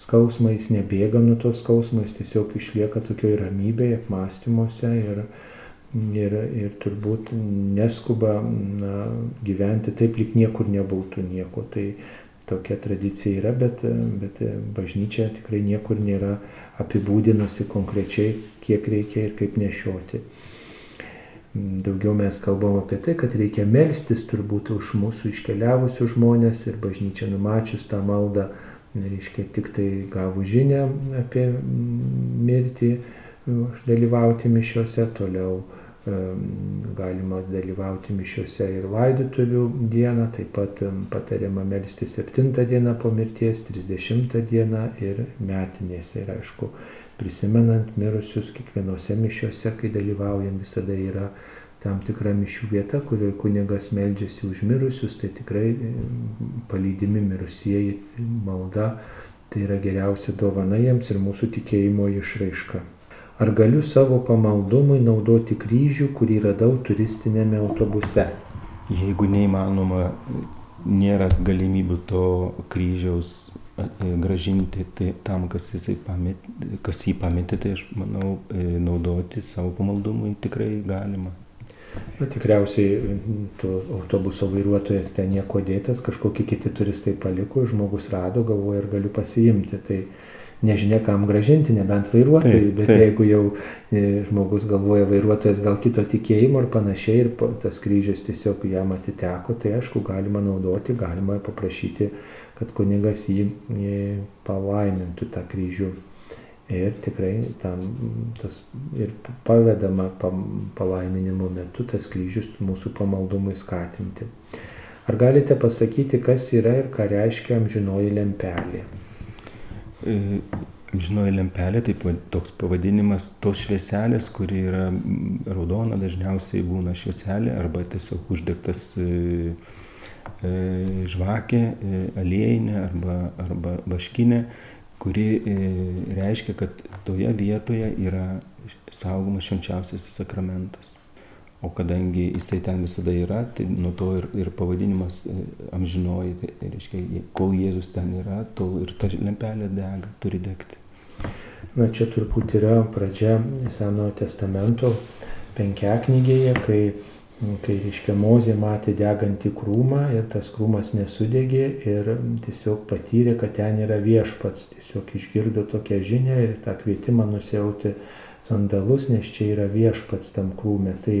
Speaker 1: skausmą, jis nebėga nuo to skausmo, jis tiesiog išlieka tokioje ramybėje, apmąstymuose ir, ir, ir turbūt neskuba na, gyventi taip, lyg niekur nebūtų nieko. Tai tokia tradicija yra, bet, bet bažnyčia tikrai niekur nėra apibūdinusi konkrečiai, kiek reikia ir kaip nešioti. Daugiau mes kalbam apie tai, kad reikia melstis turbūt už mūsų iškeliavusius žmonės ir bažnyčia numačius tą maldą, reiškia tik tai gavų žinę apie mirtį, dalyvauti mišiuose, toliau galima dalyvauti mišiuose ir laidotuvių dieną, taip pat patariama melsti 7 dieną po mirties, 30 dieną ir metinėse. Ir aišku, prisimenant mirusius kiekvienose mišiuose, kai dalyvaujam, visada yra tam tikra mišių vieta, kurioje kunigas meldžiasi už mirusius, tai tikrai palydimi mirusieji malda, tai yra geriausia dovana jiems ir mūsų tikėjimo išraiška. Ar galiu savo pamaldumui naudoti kryžių, kurį radau turistinėme autobuse?
Speaker 2: Jeigu neįmanoma, nėra galimybių to kryžiaus gražinti tai tam, kas, pamet, kas jį pametė, tai aš manau, e, naudoti savo pamaldumui tikrai galima.
Speaker 1: Na, tikriausiai to autobuso vairuotojas ten nieko dėtas, kažkokie kiti turistai paliko, žmogus rado, galvoja, ar galiu pasiimti. Tai nežinia kam gražinti, nebent vairuotojui, taip, bet taip. jeigu jau e, žmogus galvoja vairuotojas gal kito tikėjimo ir panašiai ir tas kryžius tiesiog jam atiteko, tai aišku, galima naudoti, galima paprašyti, kad kunigas jį e, palaimintų tą kryžių. Ir tikrai tam tas ir pavedama palaiminimo metu tas kryžius mūsų pamaldumui skatinti. Ar galite pasakyti, kas yra ir ką reiškia amžinoji lempelė?
Speaker 2: E, žinoji lempelė, taip toks pavadinimas tos švieselės, kuri yra raudona, dažniausiai būna švieselė arba tiesiog uždegtas e, e, žvakė, aliejinė arba, arba vaškinė, kuri reiškia, kad toje vietoje yra saugomas švenčiausiasis sakramentas. O kadangi jisai ten visada yra, tai nuo to ir, ir pavadinimas e, amžinoji, tai reiškia, kol Jėzus ten yra, tol ir ta lempelė dega, turi degti.
Speaker 1: Na čia turbūt yra pradžia Senojo testamento penkiaknygėje, kai, kai reiškia, Mozė matė degantį krūmą ir tas krūmas nesudegė ir tiesiog patyrė, kad ten yra viešpats, tiesiog išgirdo tokią žinią ir tą kvietimą nusiauti sandalus, nes čia yra viešpats tam krūme. Tai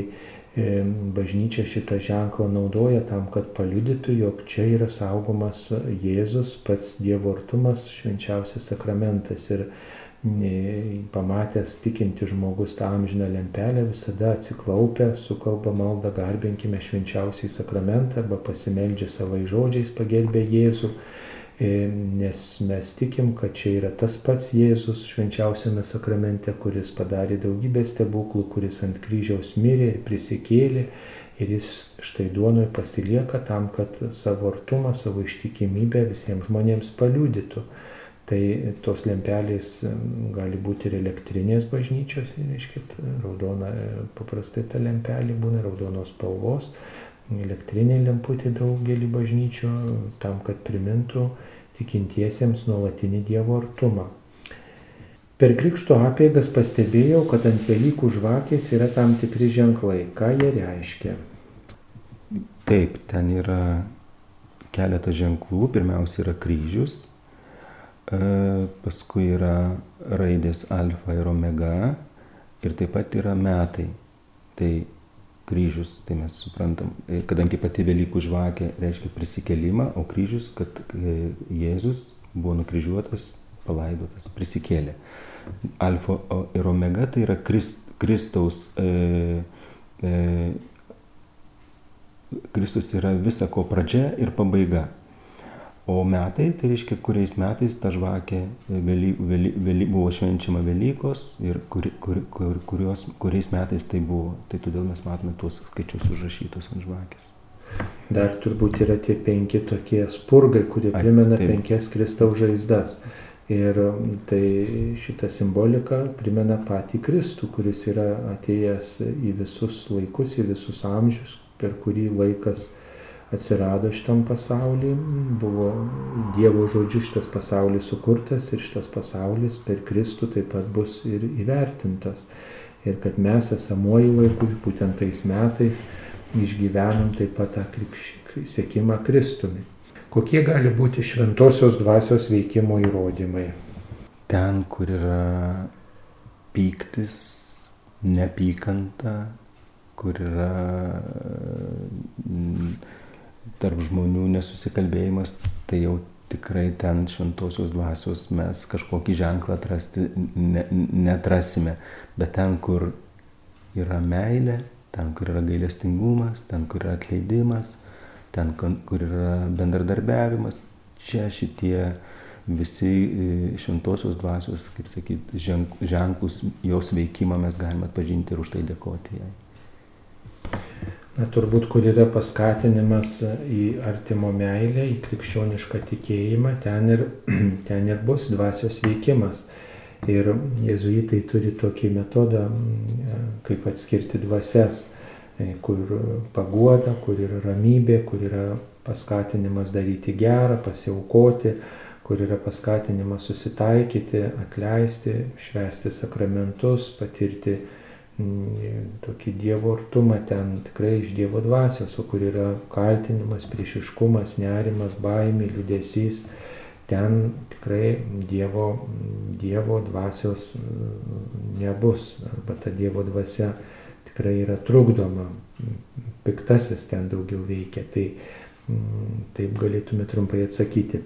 Speaker 1: bažnyčia šitą ženklą naudoja tam, kad paliudytų, jog čia yra saugomas Jėzus, pats Dievo artumas, švenčiausias sakramentas. Ir e, pamatęs tikinti žmogus tą amžiną lempelę visada atsiklaupę, sukalba maldą, garbinkime švenčiausiai sakramentą arba pasimeldžia savai žodžiais pagerbę Jėzų. E, nes mes tikim, kad čia yra tas pats Jėzus švenčiausiame sakramente, kuris padarė daugybę stebuklų, kuris ant kryžiaus mirė ir prisikėlė ir jis štai duonoje pasilieka tam, kad savo artumą, savo ištikimybę visiems žmonėms paliudytų. Tai tos lempelės gali būti ir elektrinės bažnyčios, reiškia, raudona, paprastai ta lempelė būna raudonos spalvos, elektrinė lemputė daugelį bažnyčių, tam, kad primintų tikintiesiems nuolatinį Dievo artumą. Per krikšto apėgas pastebėjau, kad ant Velykų žvakės yra tam tikri ženklai. Ką jie reiškia?
Speaker 2: Taip, ten yra keletas ženklų. Pirmiausia yra kryžius, e, paskui yra raidės alfa ir omega ir taip pat yra metai. Tai kryžius, tai mes suprantam, e, kadangi pati Velykų žvakė reiškia prisikelimą, o kryžius, kad e, Jėzus buvo nukryžiuotas, palaidotas, prisikėlė. Alfa ir omega tai yra Krist, Kristaus, e, e, Kristus yra visako pradžia ir pabaiga. O metai, tai reiškia, kuriais metais ta žvakė vėly, vėly, vėly, buvo švenčiama Velykos ir kur, kur, kur, kurios, kuriais metais tai buvo. Tai todėl mes matome tuos skaičius užrašytus ant žvakės.
Speaker 1: Dar turbūt yra tie penki tokie spurgai, kurie primena Ai, penkias Kristaus žaizdas. Ir tai šita simbolika primena patį Kristų, kuris yra atėjęs į visus laikus, į visus amžius, per kurį laikas atsirado šitam pasaulyje, buvo Dievo žodžiu šitas pasaulis sukurtas ir šitas pasaulis per Kristų taip pat bus ir įvertintas. Ir kad mes esamuoju laiku, būtent tais metais, išgyvenam taip pat tą sėkimą Kristumi. Kokie gali būti šventosios dvasios veikimo įrodymai?
Speaker 2: Ten, kur yra pyktis, nepykanta, kur yra tarp žmonių nesusikalbėjimas, tai jau tikrai ten šventosios dvasios mes kažkokį ženklą atrasti ne, netrasime. Bet ten, kur yra meilė, ten, kur yra gailestingumas, ten, kur yra atleidimas, ten, kur yra bendradarbiavimas, čia šitie visi e, šventosios dvasios, kaip sakyti, ženklus jos veikimą mes galime atpažinti ir už tai dėkoti jai
Speaker 1: na, turbūt, kur yra paskatinimas į artimo meilę, į krikščionišką tikėjimą, ten ir, ten ir bus dvasios veikimas. Ir jezuitai turi tokį metodą, kaip atskirti dvasias, e, kur paguoda, kur yra ramybė, kur yra paskatinimas daryti gerą, pasiaukoti, kur yra paskatinimas susitaikyti, atleisti, švesti sakramentus, patirti Mm, tokį Dievo artumą ten tikrai iš Dievo dvasios, o kur yra kaltinimas, priešiškumas, nerimas, baimė, liudesys, ten tikrai Dievo, dievo dvasios nebus, arba ta Dievo dvasia tikrai yra trukdoma, piktasis ten daugiau veikia. Tai mm, taip galėtume trumpai atsakyti.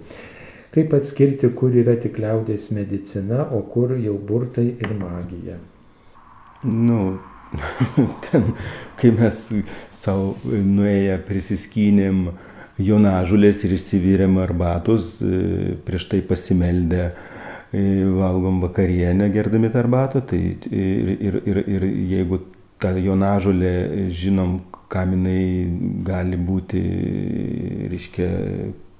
Speaker 1: Kaip atskirti, kur yra tik liaudės medicina, o kur jau burtai ir magija?
Speaker 2: Nu, ten, kai mes savo nuėję prisiskynėm jonažulės ir išsivyrėm arbatos, e, prieš tai pasimeldę e, valgom vakarienę gerdami tą arbatą, tai ir, ir, ir, ir jeigu tą jonažulę žinom, kam jinai gali būti, reiškia,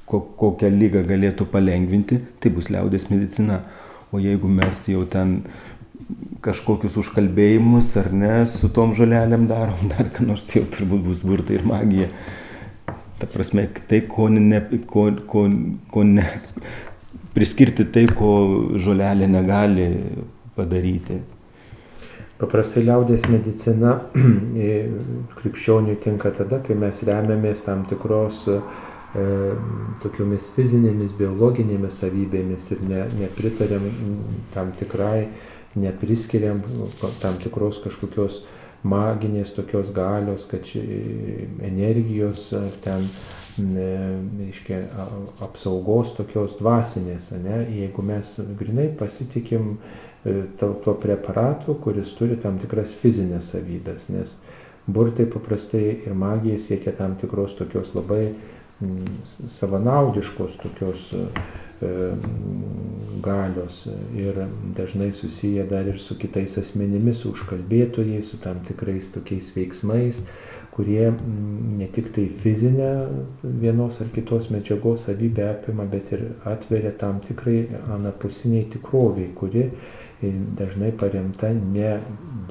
Speaker 2: kokią lygą galėtų palengvinti, tai bus liaudės medicina. O jeigu mes jau ten kažkokius užkalbėjimus ar ne su tom žolelėm darom, dar ką nors tai jau turbūt bus burtai ir magija. Ta prasme, tai, ko ne, ko, ko, ko ne, priskirti tai, ko žolelė negali padaryti.
Speaker 1: Paprastai liaudės medicina krikščionių tinka tada, kai mes remiamės tam tikros e, tokiomis fizinėmis, biologinėmis savybėmis ir ne, nepritarėm tam tikrai nepriskiriam tam tikros kažkokios maginės tokios galios, kad energijos ten, reiškia, apsaugos tokios dvasinės, ne? jeigu mes grinai pasitikim e, to preparatu, kuris turi tam tikras fizinės savybės, nes burtai paprastai ir magija siekia tam tikros tokios labai savanaudiškos tokios E, galios ir dažnai susiję dar ir su kitais asmenimis, su užkalbėtojais, su tam tikrais tokiais veiksmais, kurie ne tik tai fizinę vienos ar kitos medžiagos savybę apima, bet ir atveria tam tikrai anapusiniai tikroviai, kuri dažnai paremta ne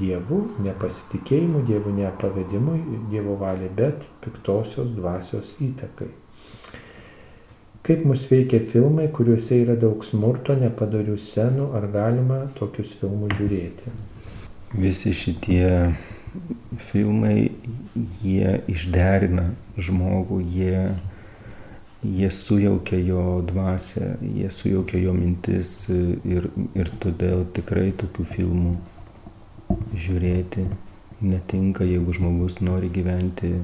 Speaker 1: Dievu, ne pasitikėjimu Dievu, ne pavedimu Dievo valiai, bet piktosios dvasios įtakai. Kaip mus veikia filmai, kuriuose yra daug smurto, nepadarių scenų, ar galima tokius filmus žiūrėti?
Speaker 2: Visi šitie filmai, jie išderina žmogų, jie, jie sujaukia jo dvasę, jie sujaukia jo mintis ir, ir todėl tikrai tokių filmų žiūrėti netinka, jeigu žmogus nori gyventi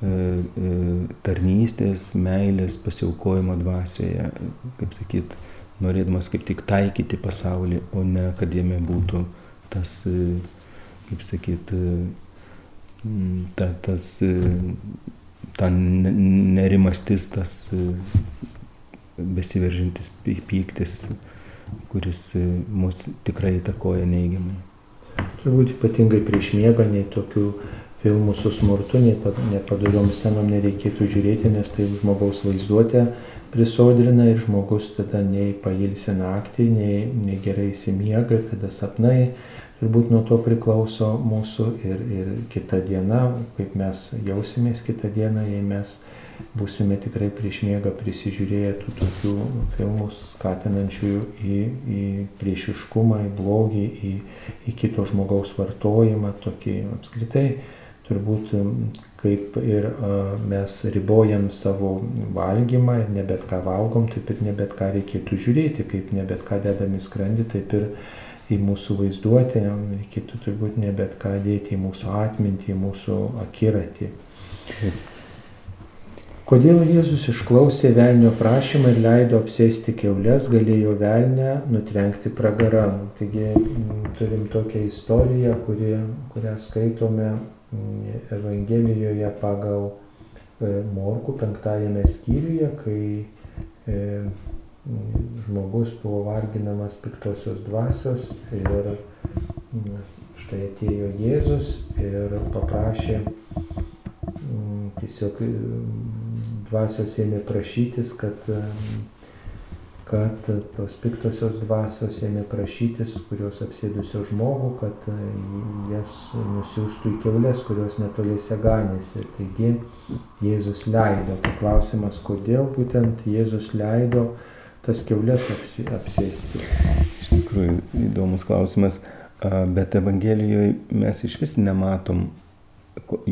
Speaker 2: tarnystės, meilės, pasiaukojimo dvasioje, kaip sakyt, norėdamas kaip tik taikyti pasaulį, o ne kad jame būtų tas, e, kaip sakyt, ta, tas, ta nerimastis, tas besiveržintis pyktis, kuris mus tikrai įtakoja neigiamai.
Speaker 1: Turbūt ypatingai prieš miegą nei tokių filmų su smurtu, nepadoriom scenom nereikėtų žiūrėti, nes tai žmogaus vaizduotė prisodrina ir žmogus tada nei pailsi naktį, nei, nei gerai įsimiega ir tada sapnai turbūt nuo to priklauso mūsų ir, ir kita diena, kaip mes jausimės kitą dieną, jei mes būsime tikrai prieš miegą prisižiūrėję tų tokių filmų skatinančių į, į priešiškumą, į blogį, į, į kito žmogaus vartojimą, tokį apskritai turbūt kaip ir mes ribojam savo valgymą ir ne bet ką valgom, taip ir ne bet ką reikėtų žiūrėti, kaip ne bet ką dedam į skrandį, taip ir į mūsų vaizduotę, reikėtų turbūt ne bet ką dėti į mūsų atmintį, į mūsų akiratį. Kodėl Jėzus išklausė velnio prašymą ir leido apsėsti keulės, galėjo velnę nutrenkti pragarą. Taigi turim tokią istoriją, kuri, kurią skaitome Evangelijoje pagal e, Morku penktajame skyriuje, kai e, žmogus buvo varginamas piktosios dvasios ir štai atėjo Jėzus ir paprašė tiesiog dvasios ėmė prašytis, kad, kad tos piktosios dvasios ėmė prašytis, kurios apsėdusio žmogų, kad jas nusiųstų į keulės, kurios netoliese ganėsi. Taigi Jėzus leido. Tai klausimas, kodėl būtent Jėzus leido tas keulės apsėsti.
Speaker 2: Iš tikrųjų įdomus klausimas, bet Evangelijoje mes iš vis nematom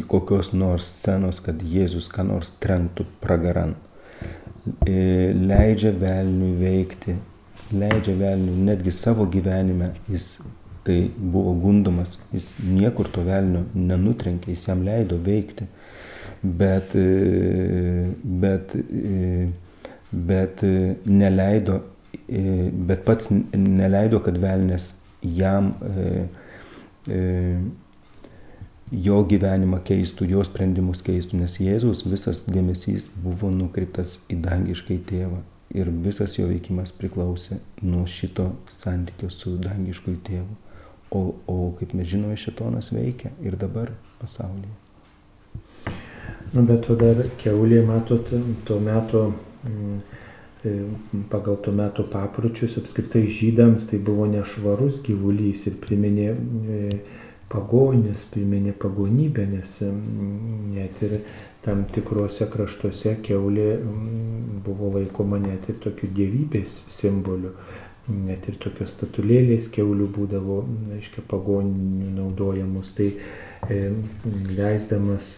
Speaker 2: kokios nors scenos, kad Jėzus ką nors trenktų pragaran. E, leidžia velniui veikti, leidžia velniui netgi savo gyvenime, jis kai buvo gundomas, jis niekur to velnio nenutrenkė, jis jam leido veikti, bet, e, bet, e, bet neleido, bet pats neleido, kad velnės jam jo gyvenimą keistų, jo sprendimus keistų, nes Jėzus visas dėmesys buvo nukreiptas į dangiškai tėvą ir visas jo veikimas priklausė nuo šito santykio su dangišku tėvu. O, o kaip mes žinome, šitonas veikia ir dabar pasaulyje.
Speaker 1: Nu, bet to dar keulė, matot, tuo metu, mm, pagal tuo metu papročius, apskritai žydams tai buvo nešvarus gyvulys ir priminė e, pagonis, priminė pagonybę, nes net ir tam tikrose kraštuose keulė buvo laikoma net ir tokiu dievybės simboliu. Net ir tokios statulėlės keulių būdavo, aiškiai, pagoninių naudojamus. Tai e, leisdamas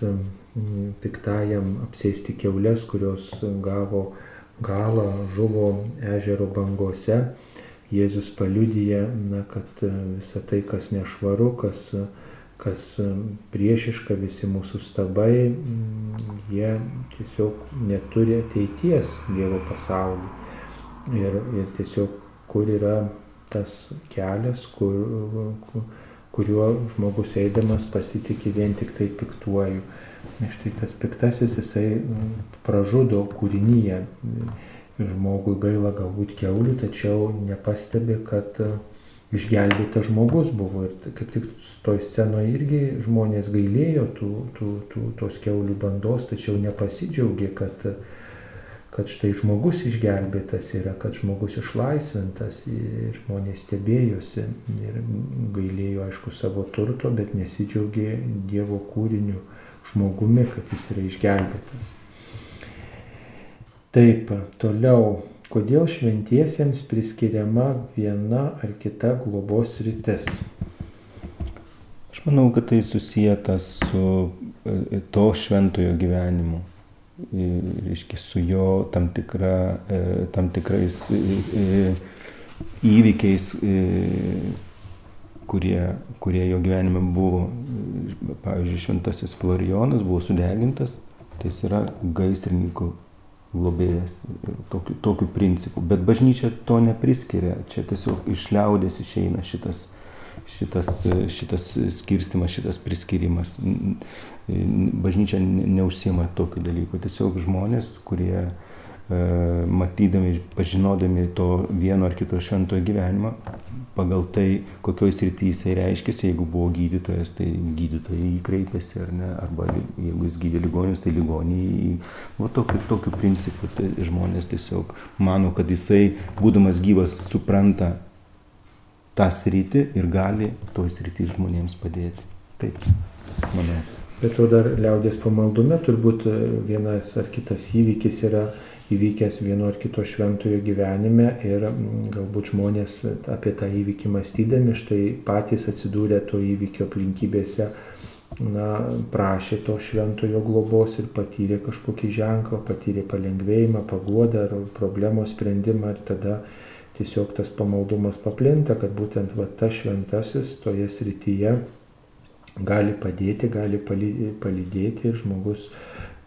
Speaker 1: piktajam apsėsti keulės, kurios gavo galą, žuvo ežero bangose, Jėzus paliudyja, na, kad e, visa tai, kas nešvaru, kas, kas e, priešiška, visi mūsų stabai, mm, jie tiesiog neturi ateities Dievo pasaulį. Ir, ir tiesiog kur yra tas kelias, kur, kur, kuriuo žmogus eidamas pasitikė vien tik tai piktuoju. Štai tas piktasis jisai mm, pražudo kūrinyje žmogui gaila galbūt keulių, tačiau nepastebi, kad e, išgelbėtas žmogus buvo. Ir kaip tik toj scenoje irgi žmonės gailėjo tų, tų, tų, tos keulių bandos, tačiau nepasidžiaugė, kad, kad štai žmogus išgelbėtas yra, kad žmogus išlaisvintas. Ir žmonės stebėjosi ir gailėjo, aišku, savo turto, bet nesidžiaugė Dievo kūriniu žmogumi, kad jis yra išgelbėtas. Taip, toliau, kodėl šventiesiems priskiriama viena ar kita globos rytis?
Speaker 2: Aš manau, kad tai susijęta su e, to šventojo gyvenimu. Reiškia, su jo tam, tikra, e, tam tikrais e, įvykiais, kurie, kurie jo gyvenime buvo. Pavyzdžiui, šventasis Florijonas buvo sudegintas, tai jis yra gaisrininkų globėjas tokiu, tokiu principu. Bet bažnyčia to nepriskiria, čia tiesiog iš liaudės išeina šitas, šitas, šitas skirstimas, šitas priskirimas. Bažnyčia neužsima tokiu dalyku. Tiesiog žmonės, kurie e, matydami, pažinodami to vieno ar kito šventojo gyvenimą, pagal tai, kokioj srityje jisai reiškiasi, jeigu buvo gydytojas, tai gydytojai jį kreipėsi ar ne, arba jeigu jis gydė ligonius, tai ligoniai, va tokiu, tokiu principu tai žmonės tiesiog mano, kad jisai, būdamas gyvas, supranta tą sritį ir gali toj srity žmonėms padėti. Taip, manau.
Speaker 1: Bet to dar liaudės pamaldume turbūt vienas ar kitas įvykis yra įvykęs vieno ar kito šventojo gyvenime ir galbūt žmonės apie tą įvykį mąstydami štai patys atsidūrė to įvykio aplinkybėse, na, prašė to šventojo globos ir patyrė kažkokį ženklą, patyrė palengvėjimą, paguodą ar problemos sprendimą ir tada tiesiog tas pamaldumas paplinta, kad būtent va tas šventasis toje srityje gali padėti, gali palydėti ir žmogus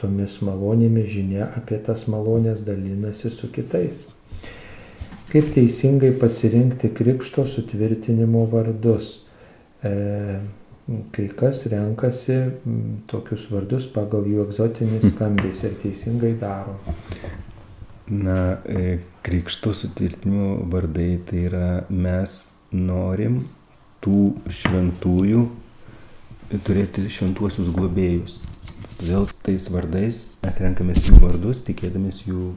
Speaker 1: tomis malonėmis žinia apie tas malonės dalinasi su kitais. Kaip teisingai pasirinkti krikšto sutvirtinimo vardus? E, kai kas renkasi tokius vardus pagal jų egzotinį skambesį ir teisingai daro.
Speaker 2: Na, e, krikšto sutvirtinimo vardai tai yra mes norim tų šventųjų turėti šventuosius globėjus. Todėl tais vardais mes renkamės jų vardus, tikėdamės jų,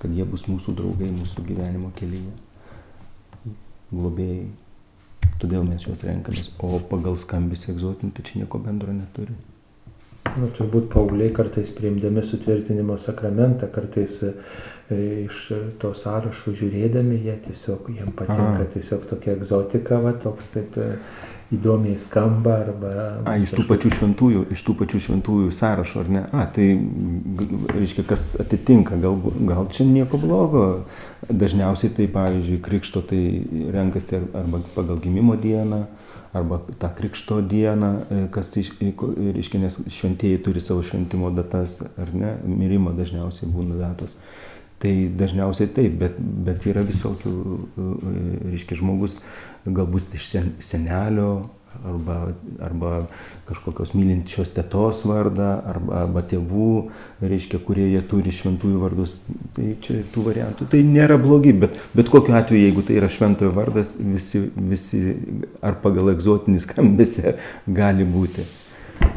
Speaker 2: kad jie bus mūsų draugai mūsų gyvenimo kelyje, globėjai. Todėl mes juos renkamės, o pagal skambis egzotinį tai čia nieko bendro neturi.
Speaker 1: Nu, turbūt pauliai kartais priimdami sutvirtinimo sakramentą, kartais e, iš to sąrašo žiūrėdami, jie tiesiog, jiems patinka Aha. tiesiog tokia egzotika, va, toks taip e, įdomiai skamba arba...
Speaker 2: A, iš tų pačių šventųjų, iš tų pačių šventųjų sąrašo, ar ne? A, tai, reiškia, kas atitinka, gal, gal čia nieko blogo. Dažniausiai tai, pavyzdžiui, krikšto tai renkasi arba pagal gimimo dieną, arba tą krikšto dieną, e, kas, reiškia, nes šventieji turi savo šventimo datas, ar ne? Mirimo dažniausiai būna datos. Tai dažniausiai taip, bet, bet yra visokių, e, reiškia, žmogus galbūt iš senelio arba, arba kažkokios mylinčios tėtos vardą, arba, arba tėvų, reiškia, kurie jie turi šventųjų vardus. Tai čia tų variantų. Tai nėra blogi, bet, bet kokiu atveju, jeigu tai yra šventojo vardas, visi, visi ar pagal egzotinį skambesį gali būti.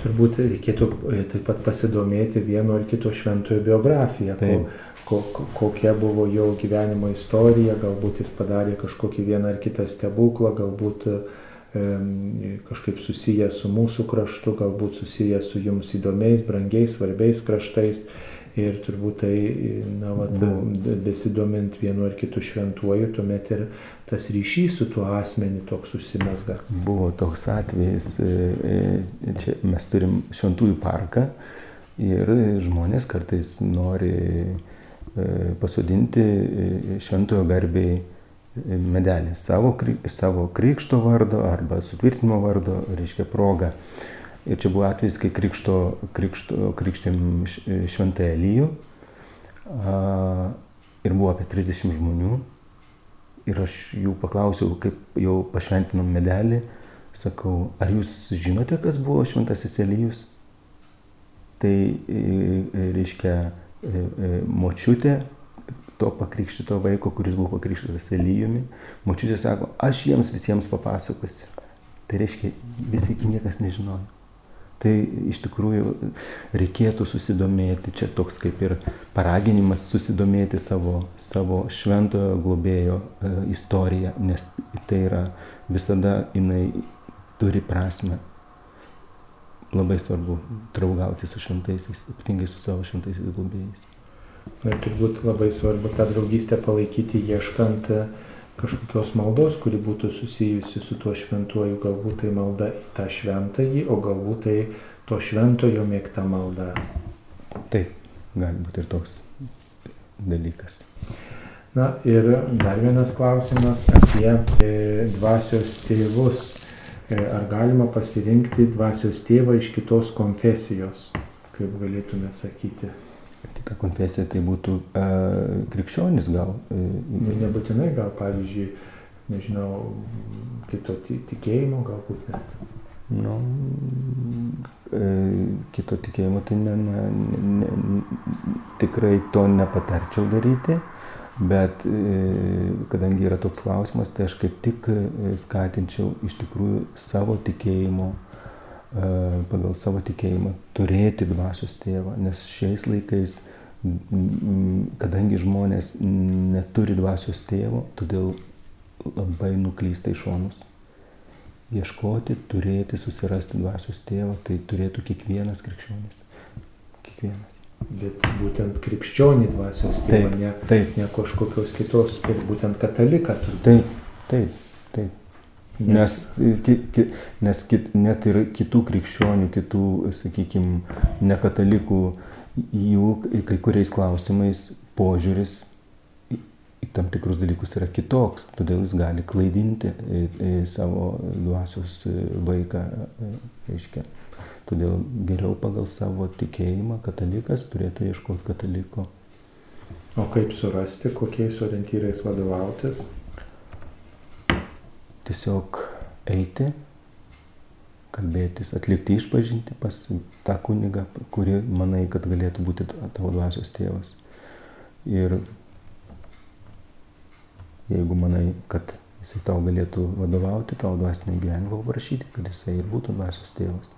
Speaker 1: Turbūt reikėtų e, taip pat pasidomėti vieno ar kito šventojo biografiją. Taip. Ko, ko, kokia buvo jo gyvenimo istorija, galbūt jis padarė kažkokį vieną ar kitą stebuklą, galbūt e, kažkaip susijęs su mūsų kraštu, galbūt susijęs su jums įdomiais, brangiais, svarbiais kraštais. Ir turbūt tai, na, vat, besidomint vienu ar kitu šventuoju, tuomet ir tas ryšys su tuo asmeniu toks susimesga.
Speaker 2: Buvo toks atvejis, e, e, čia mes turim šventųjų parką ir žmonės kartais nori E, pasodinti šventojo garbiai medelį savo, savo krikšto vardo arba sutvirtinimo vardo, reiškia progą. Ir čia buvo atvejs, kai krikšto, krikšto, krikštėm šventą Elyjų ir buvo apie 30 žmonių. Ir aš jų paklausiau, kaip jau pašventinom medelį, sakau, ar jūs žinote, kas buvo šventasis Elyjus? Tai reiškia, E, e, močiutė to pakrikštito vaiko, kuris buvo pakrikštytas Elyjumi, močiutė sako, aš jiems visiems papasakosiu. Tai reiškia, visi niekas nežinojo. Tai iš tikrųjų reikėtų susidomėti, čia toks kaip ir paraginimas susidomėti savo, savo šventojo globėjo e, istoriją, nes tai yra visada jinai turi prasme. Labai svarbu draugauti su šventaisiais, ypatingai su savo šventaisiais globėjais.
Speaker 1: Ir turbūt labai svarbu tą draugystę palaikyti ieškant e, kažkokios maldos, kuri būtų susijusi su tuo šventuoju, galbūt tai malda į tą šventąjį, o galbūt tai to šventojo mėgta malda.
Speaker 2: Taip, gali būti ir toks dalykas.
Speaker 1: Na ir dar vienas klausimas apie e, dvasios tėvus. E, ar galima pasirinkti dvasios tėvą iš kitos konfesijos, kaip galėtume sakyti?
Speaker 2: Kita konfesija tai būtų uh, krikščionis gal.
Speaker 1: Nu, nebūtinai gal, pavyzdžiui, nežinau, kito tikėjimo galbūt net.
Speaker 2: Nu, e, kito tikėjimo tai ne, ne, ne, tikrai to nepatarčiau daryti. Bet kadangi yra toks klausimas, tai aš kaip tik skatinčiau iš tikrųjų savo tikėjimo pagal savo tikėjimą turėti dvasios tėvą, nes šiais laikais, kadangi žmonės neturi dvasios tėvo, todėl labai nuklysta į šonus. Ieškoti, turėti, susirasti dvasios tėvą, tai turėtų kiekvienas krikščionis. Kiekvienas.
Speaker 1: Bet būtent krikščionį dvasios tėvą,
Speaker 2: Taip,
Speaker 1: ne,
Speaker 2: taip.
Speaker 1: ne kažkokios kitos, bet būtent kataliką. turbūt.
Speaker 2: Taip, taip, taip. Nes, ki, ki, nes kit, net ir kitų krikščionių, kitų, sakykime, nekatalikų, jų kai kuriais klausimais požiūris į, tam tikrus dalykus yra kitoks, todėl jis gali klaidinti savo dvasios vaiką, reiškia. Todėl geriau pagal savo tikėjimą katalikas turėtų ieškoti kataliko.
Speaker 1: O kaip surasti, kokiais orientyrais vadovautis?
Speaker 2: Tiesiog eiti, kalbėtis, atlikti išpažinti pas tą kunigą, kuri manai, kad galėtų būti tavo dvasios tėvas. Ir jeigu manai, kad jisai tau galėtų vadovauti, tavo dvasinio gyvenimo prašyti, kad jisai ir būtų dvasios tėvas.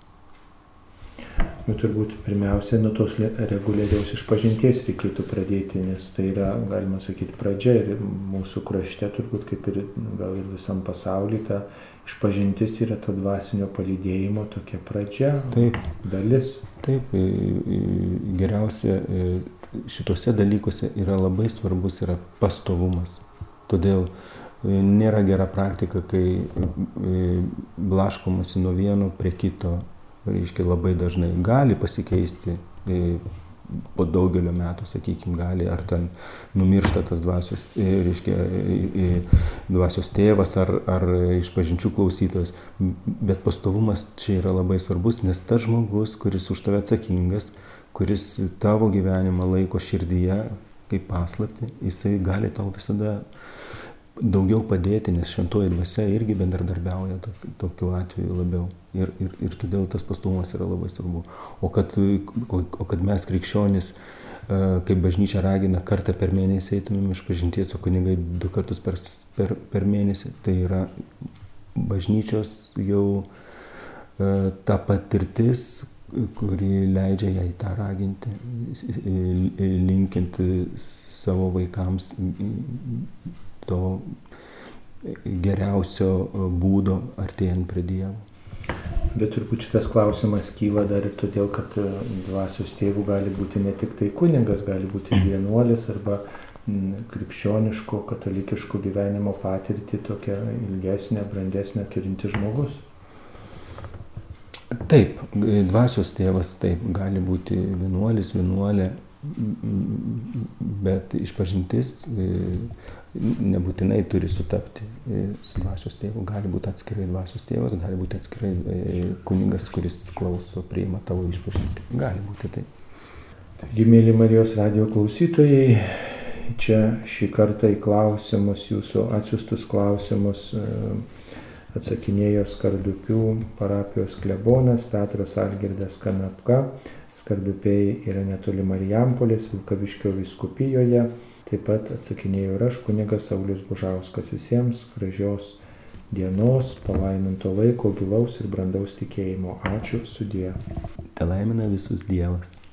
Speaker 1: Nu, turbūt pirmiausia, nuo tos reguliariaus išpažinties reikėtų pradėti, nes tai yra, galima sakyti, pradžia ir mūsų krašte, turbūt kaip ir gal ir visam pasaulyje, ta išpažintis yra to dvasinio palydėjimo tokia pradžia,
Speaker 2: Taip,
Speaker 1: dalis.
Speaker 2: taip, geriausia i, šituose dalykuose yra labai svarbus yra pastovumas. Todėl i, nėra gera praktika, kai i, blaškomasi nuo vieno prie kito, reiškia labai dažnai gali pasikeisti i, po daugelio metų, sakykime, gali, ar ten numiršta tas dvasios, i, reiškia, i, dvasios tėvas, ar, ar išpažinčių klausytojas. Bet pastovumas čia yra labai svarbus, nes tas žmogus, kuris už tave atsakingas, kuris tavo gyvenimą laiko širdyje kaip paslapti, jisai gali tau visada daugiau padėti, nes šventoji dvasia irgi bendradarbiauja tok- tokiu atveju labiau. Ir, ir, ir todėl tas pastovumas yra labai svarbu. O kad, o, o kad mes krikščionys, e, kaip bažnyčia ragina, kartą per mėnesį eitumėm iš pažinties, o kunigai du kartus per, per, per mėnesį, tai yra bažnyčios jau e, ta patirtis, kuri leidžia jai tą raginti, linkinti savo vaikams to geriausio būdo artėjant prie Dievo.
Speaker 1: Bet turbūt šitas klausimas kyla dar ir todėl, kad e, dvasios tėvų gali būti ne tik tai kuningas, gali būti vienuolis arba krikščioniško, katalikiško gyvenimo patirtį tokia ilgesnė, brandesnė turinti žmogus.
Speaker 2: Taip, dvasios tėvas taip gali būti vienuolis, vienuolė, bet išpažintis e, nebūtinai turi sutapti e, su dvasios tėvu. Gali būti atskirai dvasios tėvas, gali būti atskirai e, kunigas, kuris klauso, priima tavo išpažinti. Gali būti taip.
Speaker 1: Taigi, mėly Marijos radio klausytojai, čia šį kartą į klausimus, jūsų atsiustus klausimus e, atsakinėjo Skardupių parapijos klebonas Petras Algirdas Kanapka. Skardupiai yra netoli Marijampolės, Vilkaviškio viskupijoje. Taip pat atsakinėjau ir aš, kunigas Saulis Bužauskas. Visiems gražios dienos, palaiminto laiko, gilaus ir brandaus tikėjimo. Ačiū sudė.
Speaker 2: Te laimina visus Dievas.